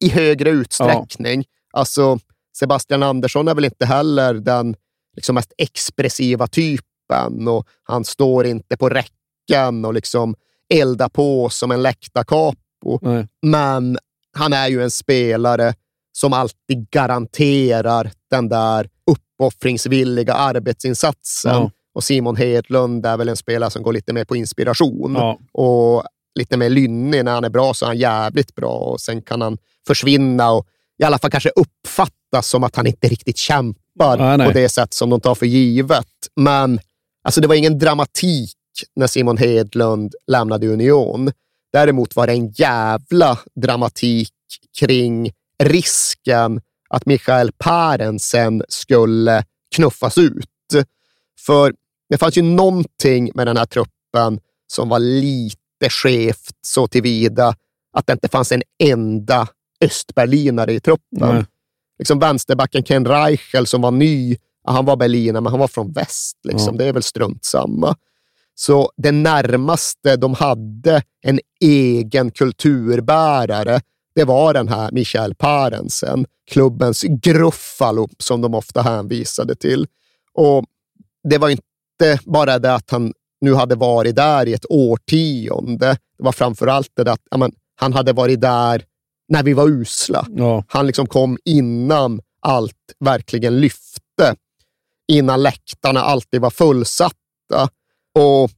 i högre utsträckning. Alltså, Sebastian Andersson är väl inte heller den liksom mest expressiva typen och han står inte på räcken och liksom eldar på som en läktarcapo. Nej. Men han är ju en spelare som alltid garanterar den där uppoffringsvilliga arbetsinsatsen. Ja. Och Simon Hedlund är väl en spelare som går lite mer på inspiration. Ja. Och lite mer lynnig. När han är bra så är han jävligt bra och sen kan han försvinna och i alla fall kanske uppfattas som att han inte riktigt kämpar nej. på det sätt som de tar för givet. Men alltså, det var ingen dramatik när Simon Hedlund lämnade Union. Däremot var det en jävla dramatik kring risken att Michael Parensen skulle knuffas ut. För det fanns ju någonting med den här truppen som var lite skevt så tillvida att det inte fanns en enda östberlinare i truppen. Liksom vänsterbacken Ken Reichel som var ny, han var berlinare, men han var från väst. Liksom. Ja. Det är väl strunt samma. Så det närmaste de hade en egen kulturbärare, det var den här Michael Parensen, klubbens gruffalo som de ofta hänvisade till. Och det var inte bara det att han nu hade varit där i ett årtionde. Det var framför allt det att ja, men, han hade varit där när vi var usla. Ja. Han liksom kom innan allt verkligen lyfte. Innan läktarna alltid var fullsatta. Och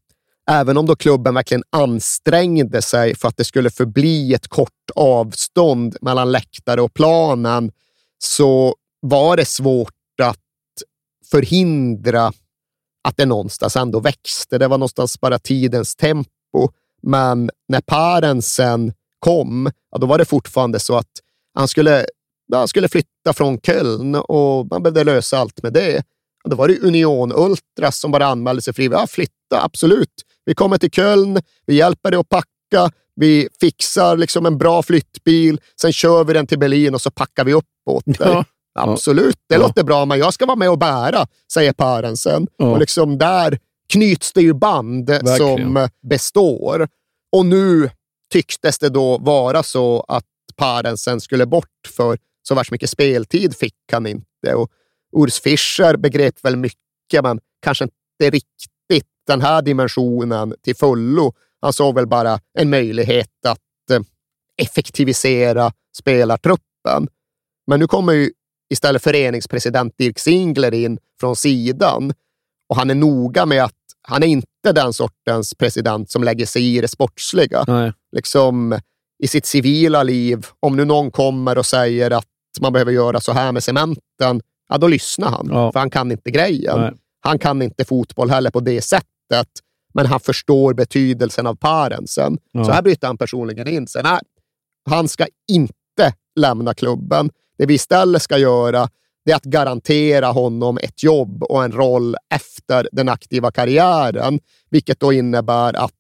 även om då klubben verkligen ansträngde sig för att det skulle förbli ett kort avstånd mellan läktare och planen så var det svårt att förhindra att det någonstans ändå växte. Det var någonstans bara tidens tempo. Men när Parensen kom, ja, då var det fortfarande så att han skulle, ja, han skulle flytta från Köln och man behövde lösa allt med det. Ja, då var det Union Ultras som bara anmälde sig frivilligt. Ja, flytta, absolut. Vi kommer till Köln, vi hjälper dig att packa, vi fixar liksom en bra flyttbil, sen kör vi den till Berlin och så packar vi upp åt dig. Ja. Absolut, det Ja. låter bra, men jag ska vara med och bära, säger Parensen. Ja. Och liksom där knyts det ju band Verkligen. som består. Och nu tycktes det då vara så att Parensen skulle bort för så värst mycket speltid fick han inte. Och Urs Fischer begrep väl mycket, men kanske inte riktigt den här dimensionen till fullo. Han såg väl bara en möjlighet att eh, effektivisera spelartruppen. Men nu kommer ju istället föreningspresident Dirk Singler in från sidan och han är noga med att han är inte den sortens president som lägger sig i det sportsliga. Nej. Liksom i sitt civila liv, om nu någon kommer och säger att man behöver göra så här med cementen, ja då lyssnar han, Ja. för han kan inte grejen. Nej. Han kan inte fotboll heller på det sättet, men han förstår betydelsen av parensen. Ja. Så här bryter han personligen in sig. Nej, han ska inte lämna klubben. Det vi istället ska göra det är att garantera honom ett jobb och en roll efter den aktiva karriären, vilket då innebär att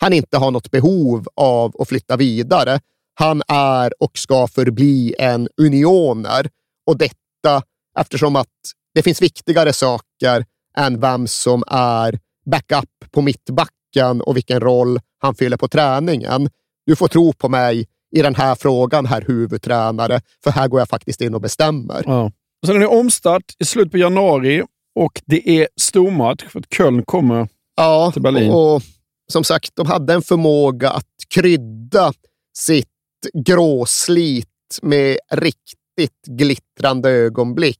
han inte har något behov av att flytta vidare. Han är och ska förbli en unioner och detta eftersom att det finns viktigare saker än vem som är backup på mittbacken och vilken roll han fyller på träningen. Du får tro på mig i den här frågan, herr huvudtränare, för här går jag faktiskt in och bestämmer. Ja. Sen är det omstart i slutet på januari och det är stormatch för att Köln kommer ja, till Berlin. Och, som sagt, de hade en förmåga att krydda sitt gråslit med riktigt glittrande ögonblick.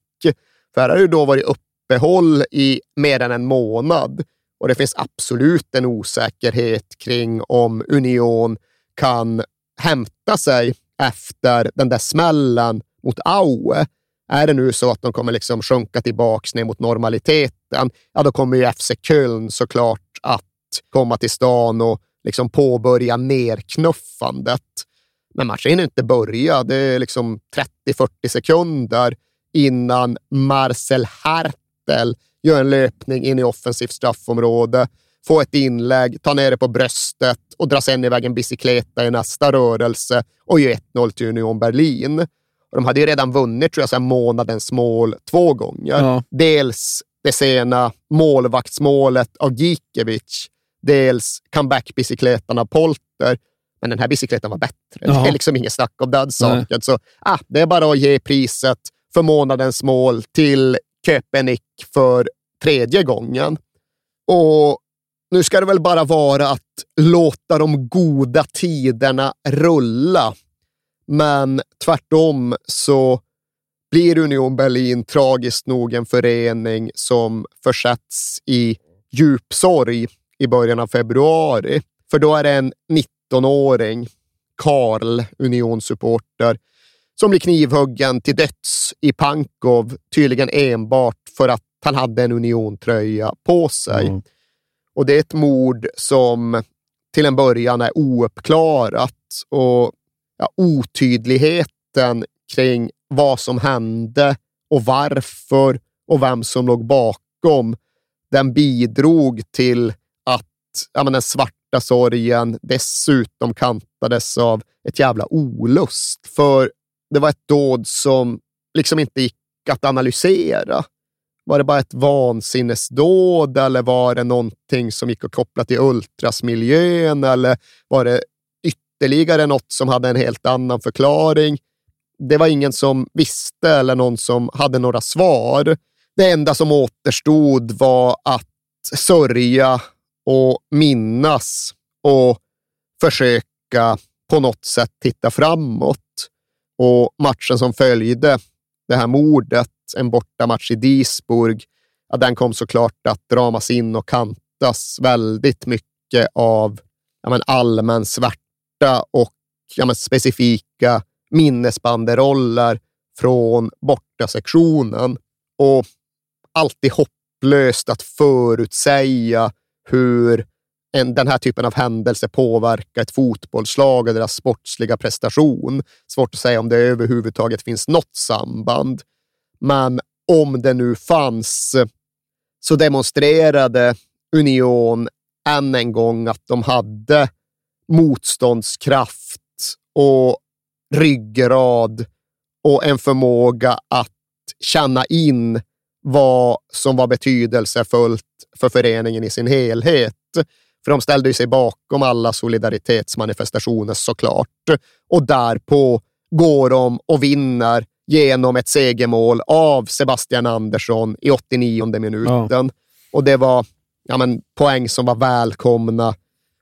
För här har det då varit uppehåll i mer än en månad och det finns absolut en osäkerhet kring om Union kan hämta sig efter den där smällen mot Aue. Är det nu så att de kommer liksom sjunka tillbaka ner mot normaliteten, ja då kommer ju FC Köln såklart att komma till stan och liksom påbörja nerknuffandet. Men matchen hinner inte börja. Det är liksom 30-40 sekunder innan Marcel Hartel gör en löpning in i offensivt straffområde, får ett inlägg, tar ner det på bröstet och drar sen iväg en bicykleta i nästa rörelse och gör 1-0 till Union Berlin. Och de hade ju redan vunnit tror jag, så månadens mål två gånger. Ja. Dels det sena målvaktsmålet av Gikiewicz, dels comeback-bicykletan av Polter. Men den här bicykletan var bättre. Ja. Det är liksom inget snack om den saken. Så ah, det är bara att ge priset för månadens mål till Köpenick för tredje gången. Och nu ska det väl bara vara att låta de goda tiderna rulla. Men tvärtom så blir Union Berlin tragiskt nog en förening som försätts i djup sorg i början av februari. För då är det en 19-åring, Karl, Unionsupporter, som blir knivhuggen till döds i Pankov, tydligen enbart för att han hade en Union-tröja på sig. Mm. Och det är ett mord som till en början är ouppklarat och ja, otydligheten kring vad som hände och varför och vem som låg bakom, den bidrog till att ja, men den svarta sorgen dessutom kantades av ett jävla olust. För det var ett dåd som liksom inte gick att analysera. Var det bara ett vansinnesdåd eller var det någonting som gick att koppla till ultrasmiljön eller var det ytterligare något som hade en helt annan förklaring? Det var ingen som visste eller någon som hade några svar. Det enda som återstod var att sörja och minnas och försöka på något sätt titta framåt. Och matchen som följde det här mordet, en bortamatch i Disburg, ja, den kom såklart att dramas in och kantas väldigt mycket av ja, men allmän svärta och ja, men specifika minnesbanderoller från bortasektionen. Och alltid hopplöst att förutsäga hur en, den här typen av händelse påverkar ett fotbollslag och deras sportsliga prestation. Svårt att säga om det överhuvudtaget finns något samband. Men om det nu fanns så demonstrerade Union än en gång att de hade motståndskraft och ryggrad och en förmåga att känna in vad som var betydelsefullt för föreningen i sin helhet. För de ställde sig bakom alla solidaritetsmanifestationer såklart. Och därpå går de och vinner genom ett segermål av Sebastian Andersson i 89 minuten. Ja. Och det var ja, men, poäng som var välkomna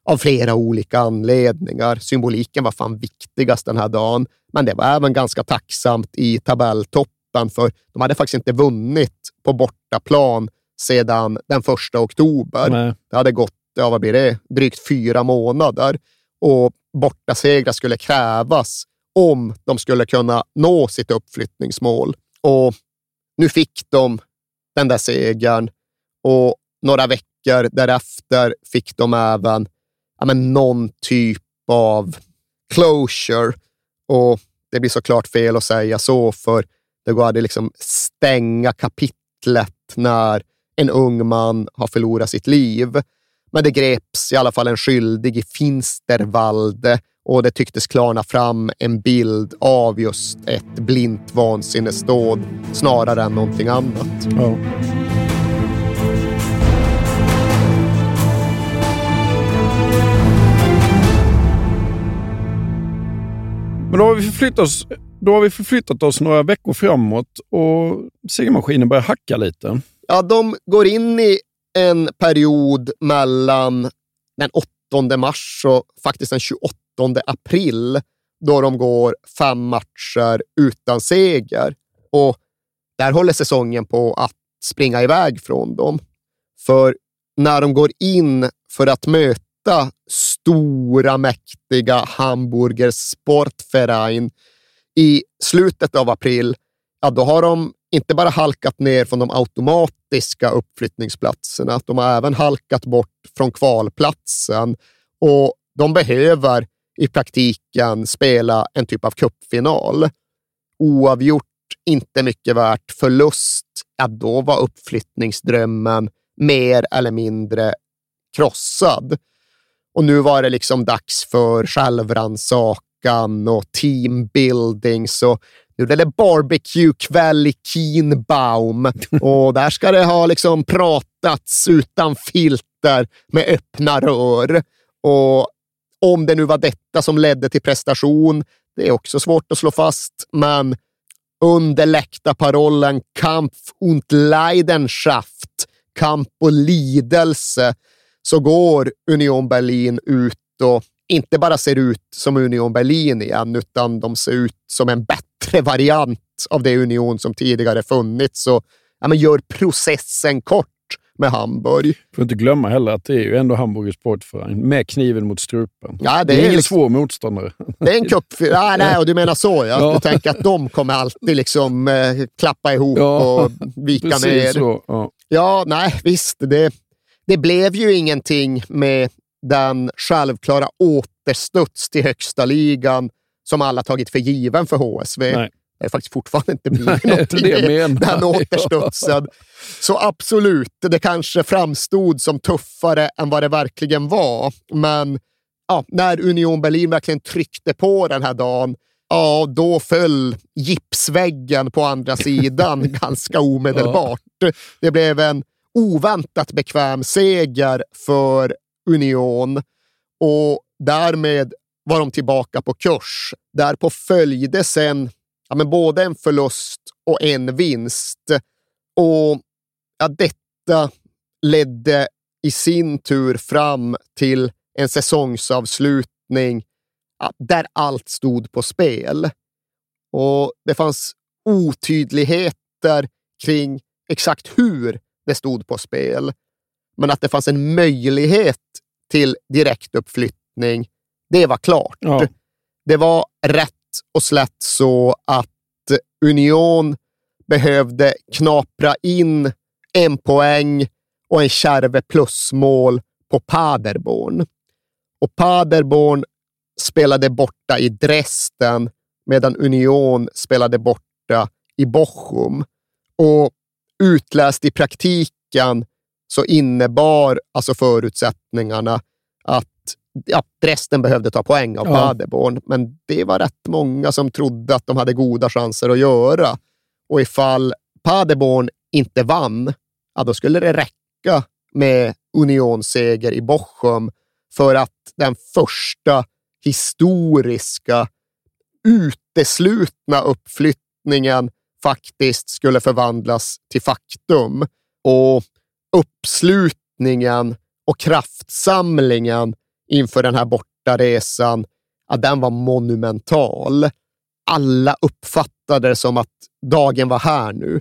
av flera olika anledningar. Symboliken var fan viktigast den här dagen, men det var även ganska tacksamt i tabelltoppen, för de hade faktiskt inte vunnit på bortaplan sedan den första oktober. Nej. Det hade gått, ja vad blir det, drygt fyra månader och bortasegrar skulle krävas om de skulle kunna nå sitt uppflyttningsmål. Och nu fick de den där segern och några veckor därefter fick de även ja, men någon typ av closure. Och det blir såklart fel att säga så, för det går att liksom stänga kapitlet när en ung man har förlorat sitt liv. Men det greps i alla fall en skyldig i Finstervalde och det tycktes klarna fram en bild av just ett blint vansinnesdåd snarare än någonting annat. Ja. Men då har vi förflyttat oss, då har vi förflyttat oss några veckor framåt och segermaskinen börjar hacka lite. Ja, de går in i en period mellan den 8 mars och faktiskt den 28 april då de går fem matcher utan seger. Och där håller säsongen på att springa iväg från dem. För när de går in för att möta stora, mäktiga Hamburger Sportverein i slutet av april, ja, då har de inte bara halkat ner från de automatiska uppflyttningsplatserna, de har även halkat bort från kvalplatsen och de behöver i praktiken spela en typ av cupfinal. Oavgjort, inte mycket värt. Förlust, ja då var uppflyttningsdrömmen mer eller mindre krossad. Och nu var det liksom dags för självrannsakan och teambuilding. Så nu är det barbecue-kväll i Kienbaum och där ska det ha liksom pratats utan filter med öppna rör. Och om det nu var detta som ledde till prestation, det är också svårt att slå fast, men under läktarparollen Kampf und Leidenschaft, kamp och lidelse, så går Union Berlin ut och inte bara ser ut som Union Berlin igen, utan de ser ut som en bättre variant av det Union som tidigare funnits och ja, men gör processen kort med Hamburg. Får inte glömma heller att det är ju ändå Hamburgers sportförening med kniven mot strupen. Ja, det, det är, är ingen liksom, svår motståndare. Det är en cup... Ja, nej, och du menar så ja. Ja. Du tänker att de kommer alltid liksom eh, klappa ihop Ja, och vika ner. så, ja. Ja, nej, visst. Det, det blev ju ingenting med den självklara återstuds till högsta ligan som alla tagit för given för HSV. Nej. Det är faktiskt fortfarande inte blivit Nej, någonting det med den jag. återstudsen. Så absolut, det kanske framstod som tuffare än vad det verkligen var. Men ja, när Union Berlin verkligen tryckte på den här dagen, ja, då föll gipsväggen på andra sidan ganska omedelbart. Det blev en oväntat bekväm seger för Union och därmed var de tillbaka på kurs. Därpå följde sen ja, men både en förlust och en vinst. Och ja, detta ledde i sin tur fram till en säsongsavslutning ja, där allt stod på spel. Och det fanns otydligheter kring exakt hur det stod på spel. Men att det fanns en möjlighet till direktuppflyttning, det var klart. Ja. Det var rätt och slätt så att Union behövde knapra in en poäng och en kärve plusmål på Paderborn. Och Paderborn spelade borta i Dresden medan Union spelade borta i Bochum. Och utläst i praktiken så innebar alltså förutsättningarna att ja, Dresden behövde ta poäng av Ja. Paderborn, men det var rätt många som trodde att de hade goda chanser att göra. Och ifall Paderborn inte vann, ja, då skulle det räcka med Unionsseger i Bochum för att den första historiska uteslutna uppflyttningen faktiskt skulle förvandlas till faktum. Och uppslutningen och kraftsamlingen inför den här bortaresan, ja, den var monumental. Alla uppfattade det som att dagen var här nu.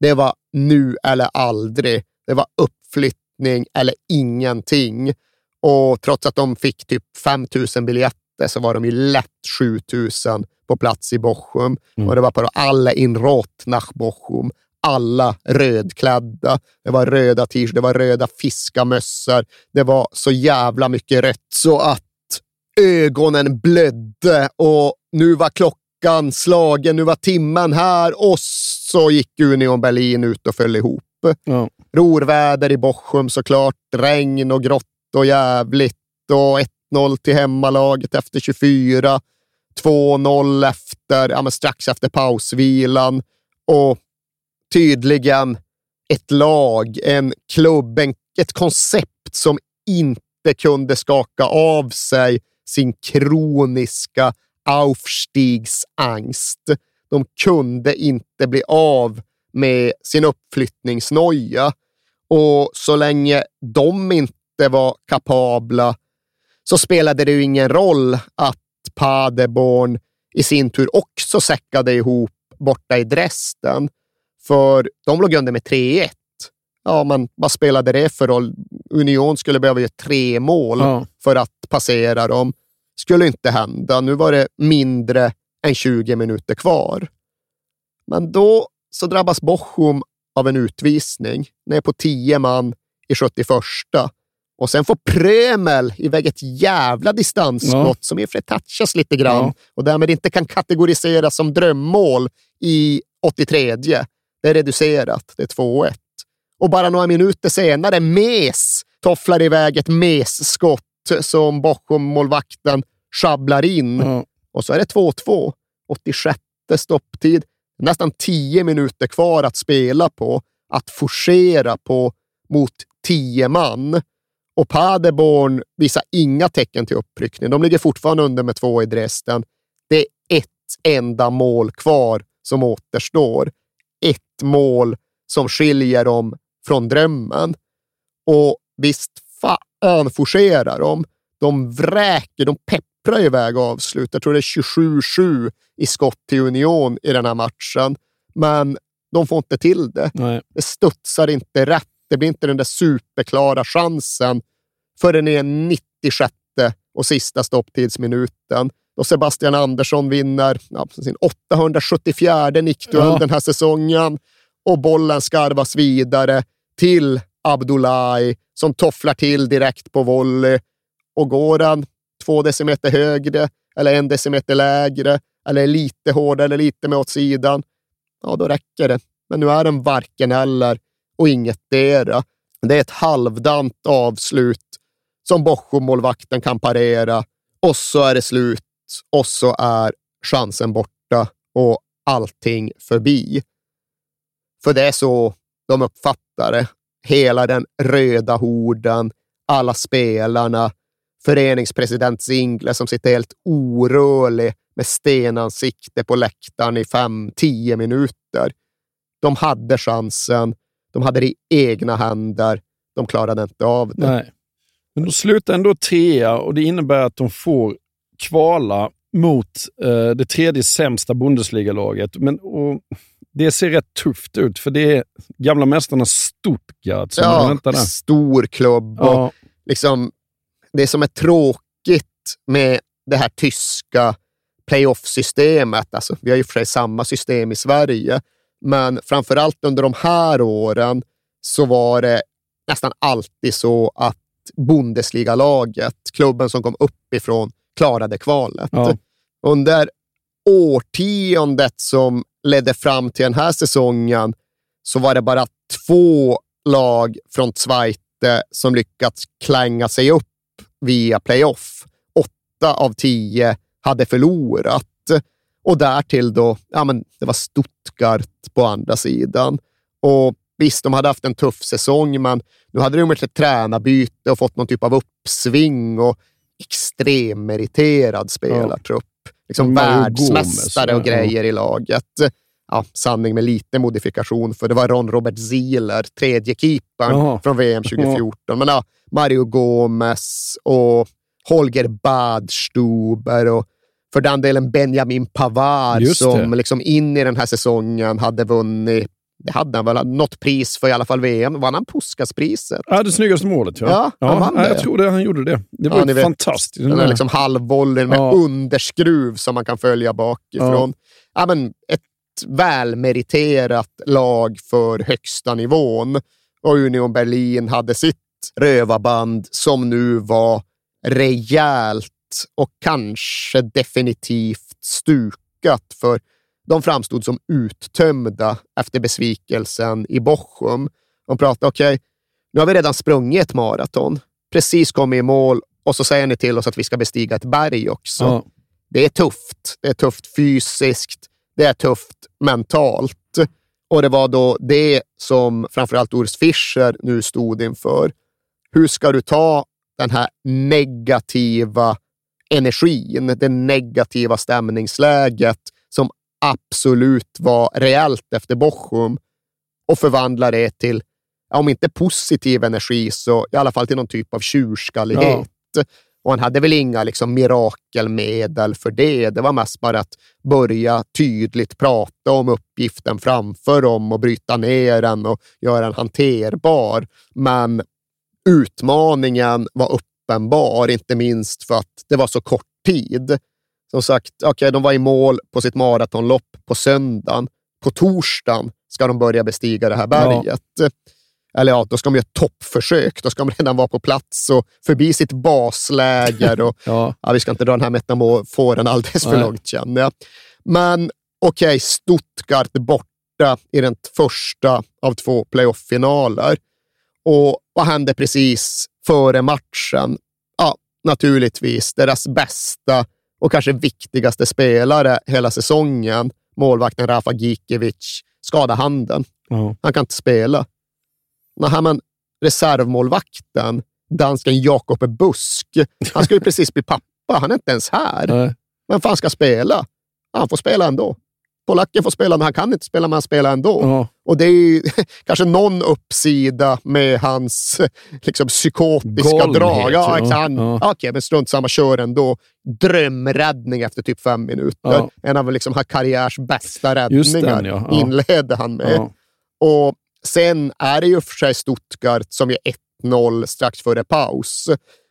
Det var nu eller aldrig. Det var uppflyttning eller ingenting. Och trots att de fick typ 5 000 biljetter så var de ju lätt 7 000 på plats i Bochum. Och det var på alla in Rot nach Bochum. Alla rödklädda. Det var röda t-shirts, det var röda fiskamössor. Det var så jävla mycket rött så att ögonen blödde och nu var klockan slagen, nu var timmen här och så gick Union Berlin ut och föll ihop. Ja. Rorväder i Bochum såklart, regn och grått och jävligt och 1-0 till hemmalaget efter 24. 2-0 efter, ja, strax efter pausvilan och tydligen ett lag, en klubb, en, ett koncept som inte kunde skaka av sig sin kroniska Aufstiegsangst. De kunde inte bli av med sin uppflyttningsnoja och så länge de inte var kapabla så spelade det ju ingen roll att Paderborn i sin tur också säckade ihop borta i Dresden. För de låg under med 3-1. Ja, men vad spelade det för roll? Union skulle behöva göra tre mål Ja. för att passera dem. Skulle inte hända. Nu var det mindre än 20 minuter kvar. Men då så drabbas Bochum av en utvisning. Ner på 10 man i 71. Och sen får Prömel iväg ett jävla distansskott Ja. som sig touchas lite grann Ja. och därmed inte kan kategoriseras som drömmål i 83. Det är reducerat. Det är 2-1. Och bara några minuter senare, Mes tofflar iväg ett Mes-skott som Bochum-målvakten sjabblar in. Och så är det 2-2. 86 stopptid. Nästan 10 minuter kvar att spela på. Att forcera på mot 10 man. Och Paderborn visar inga tecken till uppryckning. De ligger fortfarande under med två i Dresden. Det är ett enda mål kvar som återstår. Ett mål som skiljer dem från drömmen. Och visst fan forcerar de. De vräker, de pepprar iväg avslut. Jag tror det är 27-7 i skott till Union i den här matchen. Men de får inte till det. Nej. Det studsar inte rätt. Det blir inte den där superklara chansen förrän i den 96 och sista stopptidsminuten. Då Sebastian Andersson vinner ja, sin 874 nickduell Ja. den här säsongen och bollen skarvas vidare till Abdullahi som tofflar till direkt på volley. Och går den två decimeter högre eller en decimeter lägre eller lite hårdare eller lite mer åt sidan, ja då räcker det. Men nu är den varken eller och ingetdera. Det är ett halvdant avslut som Bochum-målvakten kan parera och så är det slut och så är chansen borta och allting förbi. För det är så de uppfattar det. Hela den röda horden, alla spelarna, föreningspresident Zingle som sitter helt orörlig med stenansikte på läktaren i fem, tio minuter. De hade chansen. De hade det i egna händer. De klarade inte av det. Nej. Men de slutar ändå trea och det innebär att de får kvala mot eh, det tredje sämsta Bundesliga-laget. Men, och det ser rätt tufft ut, för det är gamla mästarna Stuttgart som ja, väntar där. stor klubb. Ja. Och liksom, det som är tråkigt med det här tyska playoff-systemet, alltså, vi har ju för sig samma system i Sverige, men framför allt under de här åren så var det nästan alltid så att Bundesliga-laget, klubben som kom uppifrån, klarade kvalet. Ja. Under årtiondet som ledde fram till den här säsongen så var det bara två lag från Zweite som lyckats klänga sig upp via playoff. Åtta av tio hade förlorat. Och därtill då, ja men det var Stuttgart på andra sidan. Och visst, de hade haft en tuff säsong, men nu hade de gjort ett tränarbyte och fått någon typ av uppsving och extremmeriterad spelartrupp. Liksom Mario världsmästare och ja. grejer i laget. Ja, sanning med lite modifikation, för det var Ron Robert Zieler, tredje keepern Jaha. från VM 2014. Men ja, Mario Gomez och Holger Badstuber och för den delen Benjamin Pavard som liksom in i den här säsongen hade vunnit, det hade han väl, något pris för i alla fall VM. Vann han Puskas-priset? Ja, det snyggaste målet. Ja, Ja, han vann ja, det. jag tror det, han gjorde det. Det var Ja, fantastiskt. Den där liksom halvvolleyn med Ja. underskruv som man kan följa bakifrån. Ja. men ett välmeriterat lag för högsta nivån. Och Union Berlin hade sitt rövarband som nu var rejält och kanske definitivt stukat. För de framstod som uttömda efter besvikelsen i Bochum. De pratade, okej, nu har vi redan sprungit ett maraton, precis kommit i mål och så säger ni till oss att vi ska bestiga ett berg också. Ja. Det är tufft. Det är tufft fysiskt. Det är tufft mentalt. Och det var då det som framförallt Urs Fischer nu stod inför. Hur ska du ta den här negativa energin, det negativa stämningsläget absolut var reellt efter Bochum och förvandla det till, om inte positiv energi, så i alla fall till någon typ av tjurskallighet. Ja. Och han hade väl inga liksom, mirakelmedel för det. Det var mest bara att börja tydligt prata om uppgiften framför dem och bryta ner den och göra den hanterbar. Men utmaningen var uppenbar, inte minst för att det var så kort tid. Som sagt, okay, de var i mål på sitt maratonlopp på söndagen. På torsdagen ska de börja bestiga det här berget. Ja. Eller ja, då ska de göra ett toppförsök. Då ska de redan vara på plats och förbi sitt basläger. Och, ja. ja. vi ska inte dra den här metaforen alldeles för Nej. långt känner jag. Men okej, okay, Stuttgart borta i den första av två playoff-finaler. Och vad hände precis före matchen? Ja, naturligtvis deras bästa och kanske viktigaste spelare hela säsongen, målvakten Rafa Gikiewicz, skadade handen. Mm. Han kan inte spela. Nej, men reservmålvakten, dansken Jakob Busk, han ju precis bli pappa. Han är inte ens här. Nej. Men fan ska spela? Han får spela ändå. Polacken får spela, men han kan inte spela, men han spelar ändå. Ja. Och det är ju kanske någon uppsida med hans liksom, psykotiska Golvhet, drag. Ja, ja. ja. Okej, men strunt samma, kör ändå. Drömräddning efter typ fem minuter. Ja. En av liksom, här karriärs bästa räddningar den, ja. inledde han med. Och Sen är det ju för sig Stuttgart som är 1-0 strax före paus.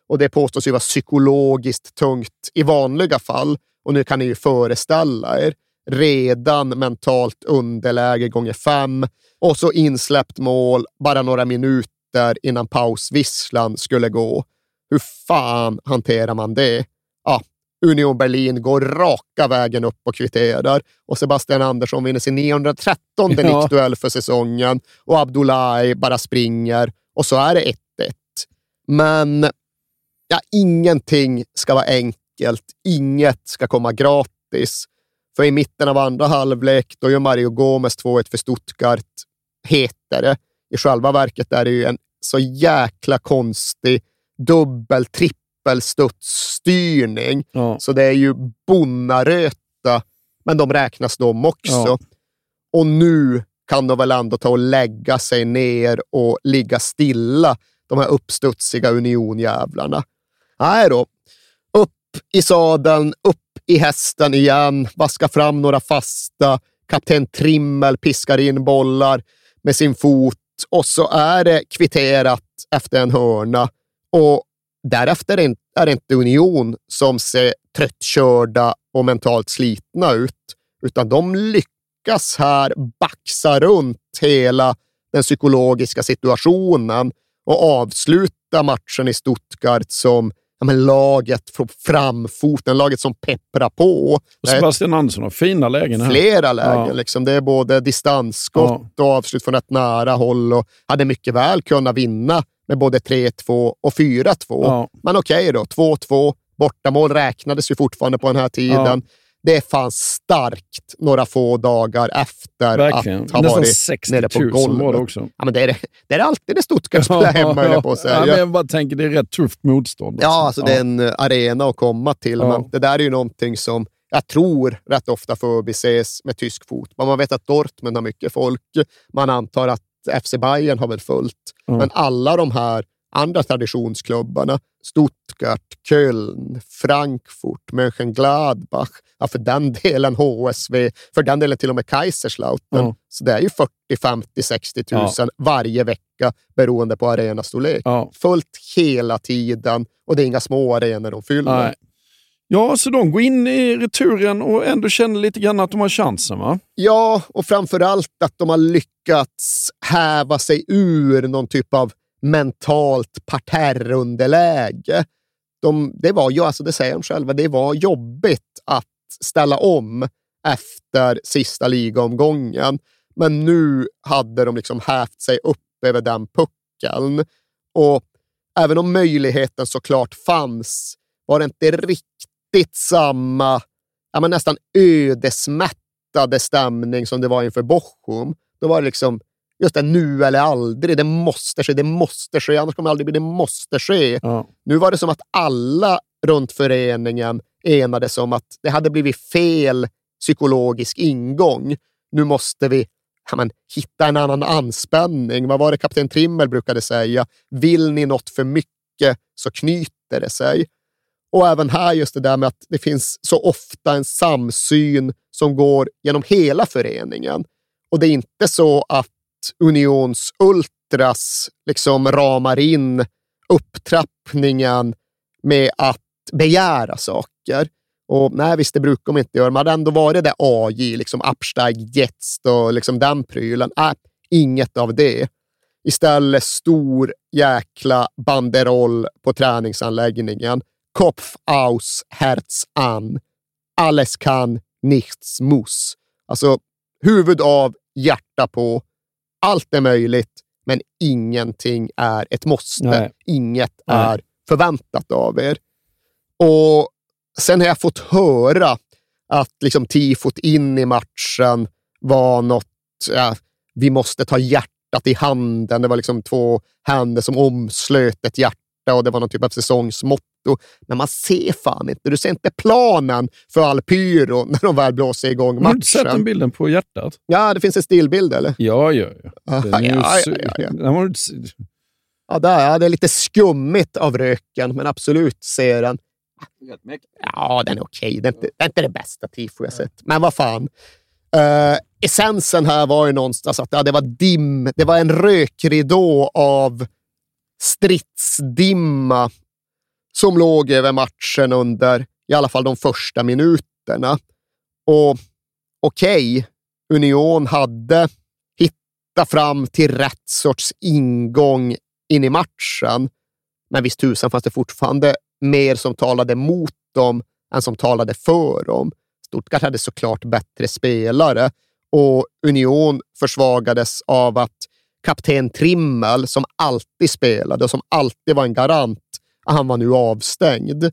Och det påstås ju vara psykologiskt tungt i vanliga fall. Och nu kan ni ju föreställa er redan mentalt underläge gånger fem och så insläppt mål bara några minuter innan pausvisslan skulle gå. Hur fan hanterar man det? Ja, Union Berlin går raka vägen upp och kvitterar och Sebastian Andersson vinner sin 913 ja. nickduell för säsongen och Abdullahi bara springer och så är det 1-1. Men ja, ingenting ska vara enkelt. Inget ska komma gratis. För i mitten av andra halvlek, då gör Mario Gomez 2-1 för Stuttgart hetare. I själva verket är det ju en så jäkla konstig dubbel, trippelstudsstyrning. Ja. Så det är ju Bonnaröta, men de räknas de också. Ja. Och nu kan de väl ändå ta och lägga sig ner och ligga stilla, de här uppstudsiga unionjävlarna. Nej då, upp i sadeln, upp i hästen igen, vaskar fram några fasta. Kapten Trimmel piskar in bollar med sin fot och så är det kvitterat efter en hörna. Och därefter är det inte Union som ser tröttkörda och mentalt slitna ut, utan de lyckas här baxa runt hela den psykologiska situationen och avsluta matchen i Stuttgart som ja, men laget från framfoten, laget som pepprar på. Och Sebastian Andersson har fina lägen här. Flera lägen. Ja. Liksom. Det är både distansskott ja. och avslut från ett nära håll och hade mycket väl kunnat vinna med både 3-2 och 4-2. Ja. Men okej okay då, 2-2. Bortamål räknades ju fortfarande på den här tiden. Ja. Det fanns starkt några få dagar efter Verkligen. att ha Nästan varit 60 nere på golvet. Var det, också. Ja, men det, är, det är alltid det Stuttgart spelar hemma, ja, på att säga. Ja, men jag bara tänker, det är rätt tufft motstånd. Ja, alltså, det är en eh, arena att komma till, men det där är ju någonting som jag tror rätt ofta förbises med tysk fotboll. Man vet att Dortmund har mycket folk. Man antar att FC Bayern har väl fullt. Mm. Men alla de här andra traditionsklubbarna, Stuttgart, Köln, Frankfurt, Mönchengladbach, ja, för den delen HSV, för den delen till och med Kaiserslautern. Mm. Så det är ju 40, 50, 60 tusen ja. varje vecka beroende på arenastorlek. Ja. Fullt hela tiden och det är inga små arenor de fyller. Nej. Ja, så de går in i returen och ändå känner lite grann att de har chansen, va? Ja, och framför allt att de har lyckats häva sig ur någon typ av mentalt parterrunderläge. De, det var ju, alltså det säger de själva, det var jobbigt att ställa om efter sista ligaomgången. Men nu hade de liksom hävt sig upp över den puckeln. Och även om möjligheten såklart fanns var det inte riktigt samma, ja, men nästan ödesmättade stämning som det var inför Bochum. Då var det liksom just det nu eller aldrig. Det måste ske, det måste ske, annars kommer det aldrig bli, det måste ske. Ja. Nu var det som att alla runt föreningen enades om att det hade blivit fel psykologisk ingång. Nu måste vi ja, men, hitta en annan anspänning. Vad var det kapten Trimmel brukade säga? Vill ni något för mycket så knyter det sig. Och även här just det där med att det finns så ofta en samsyn som går genom hela föreningen. Och det är inte så att Unions Ultras liksom ramar in upptrappningen med att begära saker. Och nej, visst, det brukar de inte göra. Man hade ändå varit det AJ, liksom Upsteig Jets och liksom den prylen. Äh, inget av det. Istället stor jäkla banderoll på träningsanläggningen. Kopf aus, Herz an. Alles kan, nichts muss. Alltså huvud av, hjärta på. Allt är möjligt, men ingenting är ett måste. Nej. Inget Nej. är förväntat av er. Och sen har jag fått höra att liksom tifot in i matchen var något, ja, vi måste ta hjärtat i handen. Det var liksom två händer som omslöt ett hjärta och det var någon typ av säsongsmotto. Men man ser fan inte. Du ser inte planen för all pyro när de väl blåser igång Har du inte sett den matchen. bilden på hjärtat? Ja, det finns en stillbild eller? Ja, ja, ja. Den ju ja, ja, ja, ja. Den Ja, där, ja, det är lite skummigt av röken, men absolut ser den. Ja, den är okej. Det, är inte- det är inte det bästa tifo jag sett. Men vad fan. Uh, essensen här var ju någonstans att ja, det var dim. Det var en rökridå av stridsdimma som låg över matchen under i alla fall de första minuterna. Och okej, Union hade hittat fram till rätt sorts ingång in i matchen. Men visst tusan fanns det fortfarande mer som talade mot dem än som talade för dem. Stuttgart hade såklart bättre spelare och Union försvagades av att kapten Trimmel, som alltid spelade och som alltid var en garant, han var nu avstängd.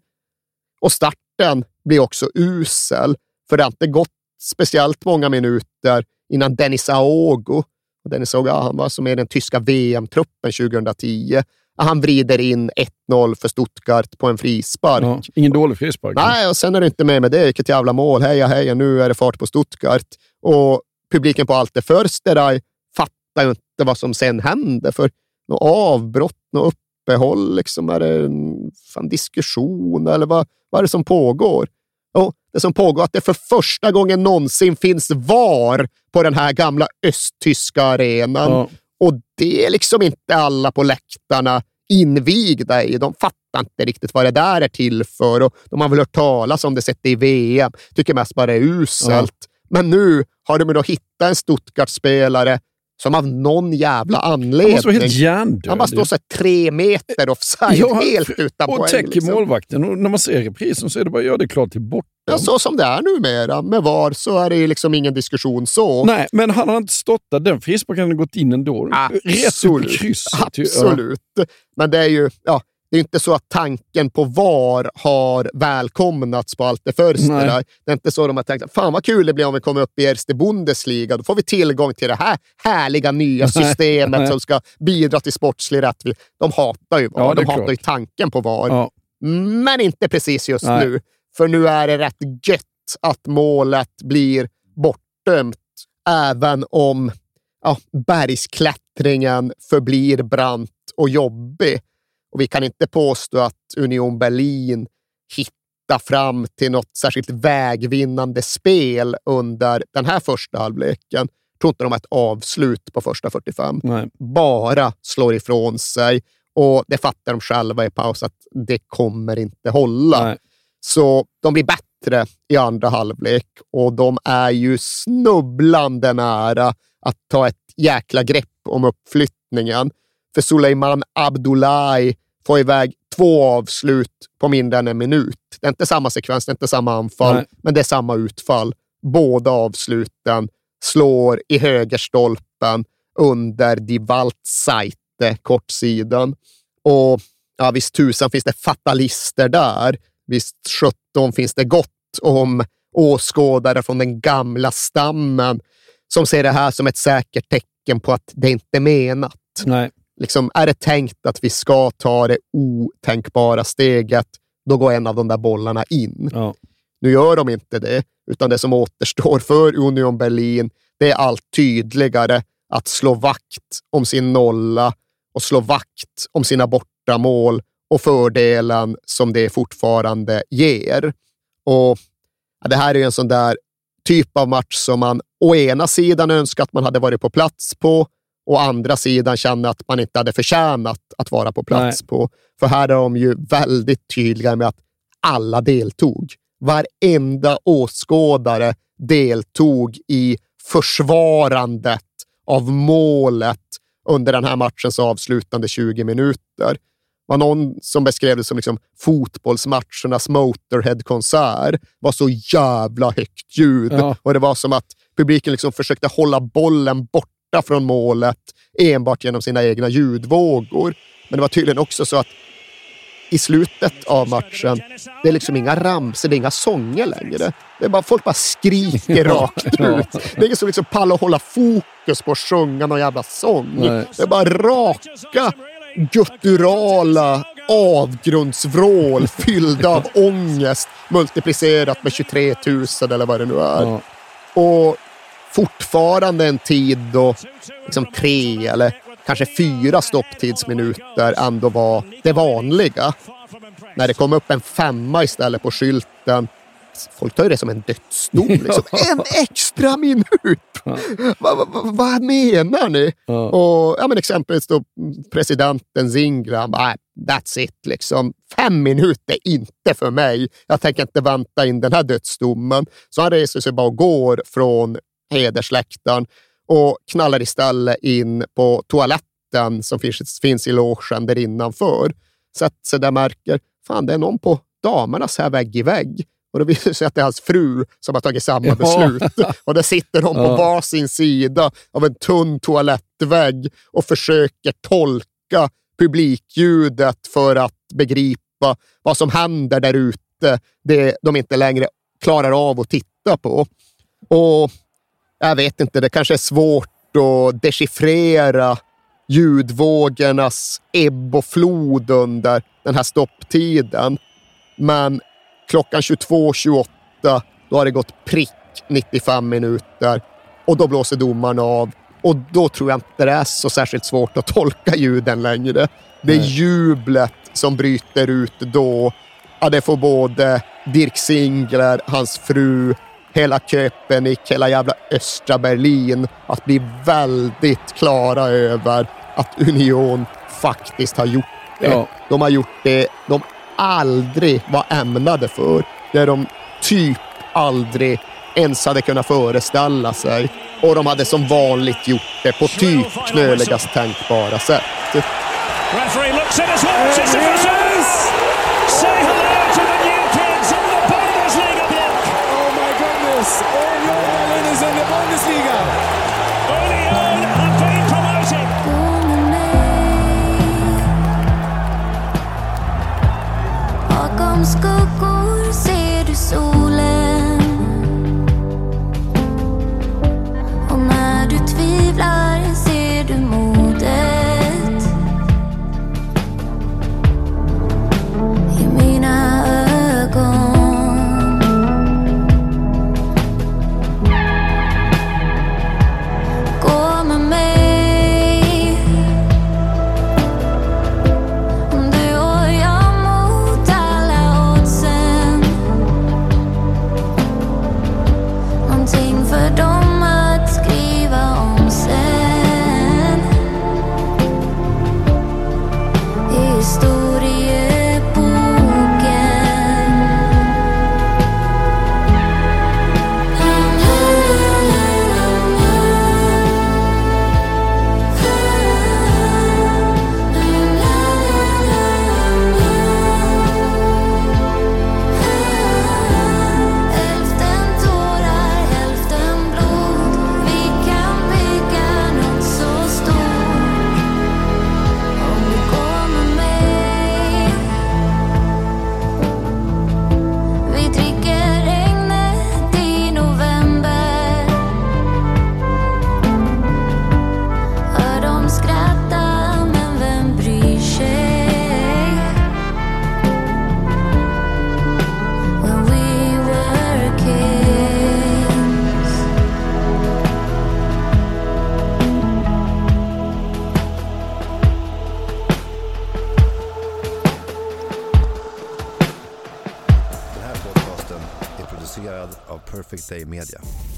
Och starten blir också usel, för det har inte gått speciellt många minuter innan Dennis Aogo, och Dennis Aogo han var som är den tyska VM-truppen 2010, han vrider in 1-0 för Stuttgart på en frispark. Ja, ingen dålig frispark. Nej, och sen är det inte med med det. Vilket jävla mål. Heja, heja, nu är det fart på Stuttgart. Och publiken på Alte Försterei fattar ju inte vad som sen händer. För något avbrott, något uppehåll, liksom, är det en fan, diskussion eller vad, vad är det som pågår? Och det som pågår är att det för första gången någonsin finns VAR på den här gamla östtyska arenan. Ja. Och det är liksom inte alla på läktarna invigda i. De fattar inte riktigt vad det där är till för. Och de har väl hört talas om det sett det i VM. Tycker mest bara det är uselt. Men nu har de då hittat en Stuttgart-spelare som av någon jävla anledning... Han måste vara helt hjärndöd. Han bara står så här tre meter offside, helt utan och poäng. täcker liksom. målvakten. Och när man ser reprisen så är det bara, ja det är klart till bort. Ja, så som det är numera. Med VAR så är det liksom ingen diskussion så. Nej, men han har inte stått där. Den frisparken hade gått in ändå. Rätt upp i krysset. ju. Ja. Absolut. Men det är ju ja, det är inte så att tanken på VAR har välkomnats på allt. Nej. där. Det är inte så de har tänkt fan vad kul det blir om vi kommer upp i Erste Bundesliga. Då får vi tillgång till det här härliga nya systemet Nej. som ska bidra till sportslig rättvisa. De hatar ju VAR. Ja, de hatar klart. ju tanken på VAR. Ja. Men inte precis just Nej. nu. För nu är det rätt gött att målet blir bortdömt. Även om ja, bergsklättringen förblir brant och jobbig. Och vi kan inte påstå att Union Berlin hittar fram till något särskilt vägvinnande spel under den här första halvleken. Jag tror inte de har ett avslut på första 45. Nej. Bara slår ifrån sig. Och det fattar de själva i paus att det kommer inte hålla. Nej. Så de blir bättre i andra halvlek och de är ju snubblande nära att ta ett jäkla grepp om uppflyttningen. För Suleiman Abdullahi får iväg två avslut på mindre än en minut. Det är inte samma sekvens, det är inte samma anfall, Nej. men det är samma utfall. Båda avsluten slår i högerstolpen under Die Waldseite, kortsidan. Och ja, visst tusan finns det fatalister där. Visst 17 finns det gott om åskådare från den gamla stammen som ser det här som ett säkert tecken på att det inte är menat. Nej. Liksom, är det tänkt att vi ska ta det otänkbara steget, då går en av de där bollarna in. Nu gör de inte det, utan det som återstår för Union Berlin, det är allt tydligare att slå vakt om sin nolla och slå vakt om sina bortamål och fördelen som det fortfarande ger. Och ja, Det här är en sån där typ av match som man å ena sidan önskar att man hade varit på plats på, å andra sidan känner att man inte hade förtjänat att vara på plats Nej. på. För här är de ju väldigt tydliga med att alla deltog. Varenda åskådare deltog i försvarandet av målet under den här matchens avslutande 20 minuter. Det var någon som beskrev det som liksom fotbollsmatchernas Motorhead-konsert. var så jävla högt ljud Ja. och det var som att publiken liksom försökte hålla bollen borta från målet enbart genom sina egna ljudvågor. Men det var tydligen också så att i slutet av matchen, det är liksom inga ramsor, det är inga sånger längre. Det är bara, folk bara skriker rakt ut. Det är ingen som liksom pallar hålla fokus på att sjunga någon jävla sång. Nej. Det är bara raka, gutturala avgrundsvrål fyllda av ångest multiplicerat med 23 000 eller vad det nu är. Och fortfarande en tid då liksom tre eller kanske fyra stopptidsminuter ändå var det vanliga. När det kom upp en femma istället på skylten. Folk tar ju det som en dödsdom. Liksom. En extra minut! Vad va, va, vad menar ni? Och ja, men exempelvis då presidenten Zingra, han bara, "Nej, that's it. Liksom. Fem minuter inte för mig. Jag tänker inte vänta in den här dödsdomen. Så han reser sig bara och går från hedersläktaren och knallar istället in på toaletten som finns, finns i logen där innanför. Sätter sig där och märker, fan det är någon på damernas här vägg i vägg. Och det visar sig att det är hans fru som har tagit samma Ja. beslut. Och där sitter de på Ja. varsin sida av en tunn toalettvägg och försöker tolka publikljudet för att begripa vad som händer där ute, det de inte längre klarar av att titta på. Och jag vet inte, det kanske är svårt att dechiffrera ljudvågornas ebb och flod under den här stopptiden. Men klockan 22.28, då har det gått prick 95 minuter och då blåser domaren av. Och då tror jag inte det är så särskilt svårt att tolka ljuden längre. Det är jublet som bryter ut då. Ja, det får både Dirk Singler, hans fru, hela Köpenick, hela jävla östra Berlin att bli väldigt klara över att Union faktiskt har gjort det. Ja. De har gjort det de aldrig var ämnade för. Det de typ aldrig ens hade kunnat föreställa sig. Och de hade som vanligt gjort det på typ knöligast tänkbara sätt. Perfect Day Media.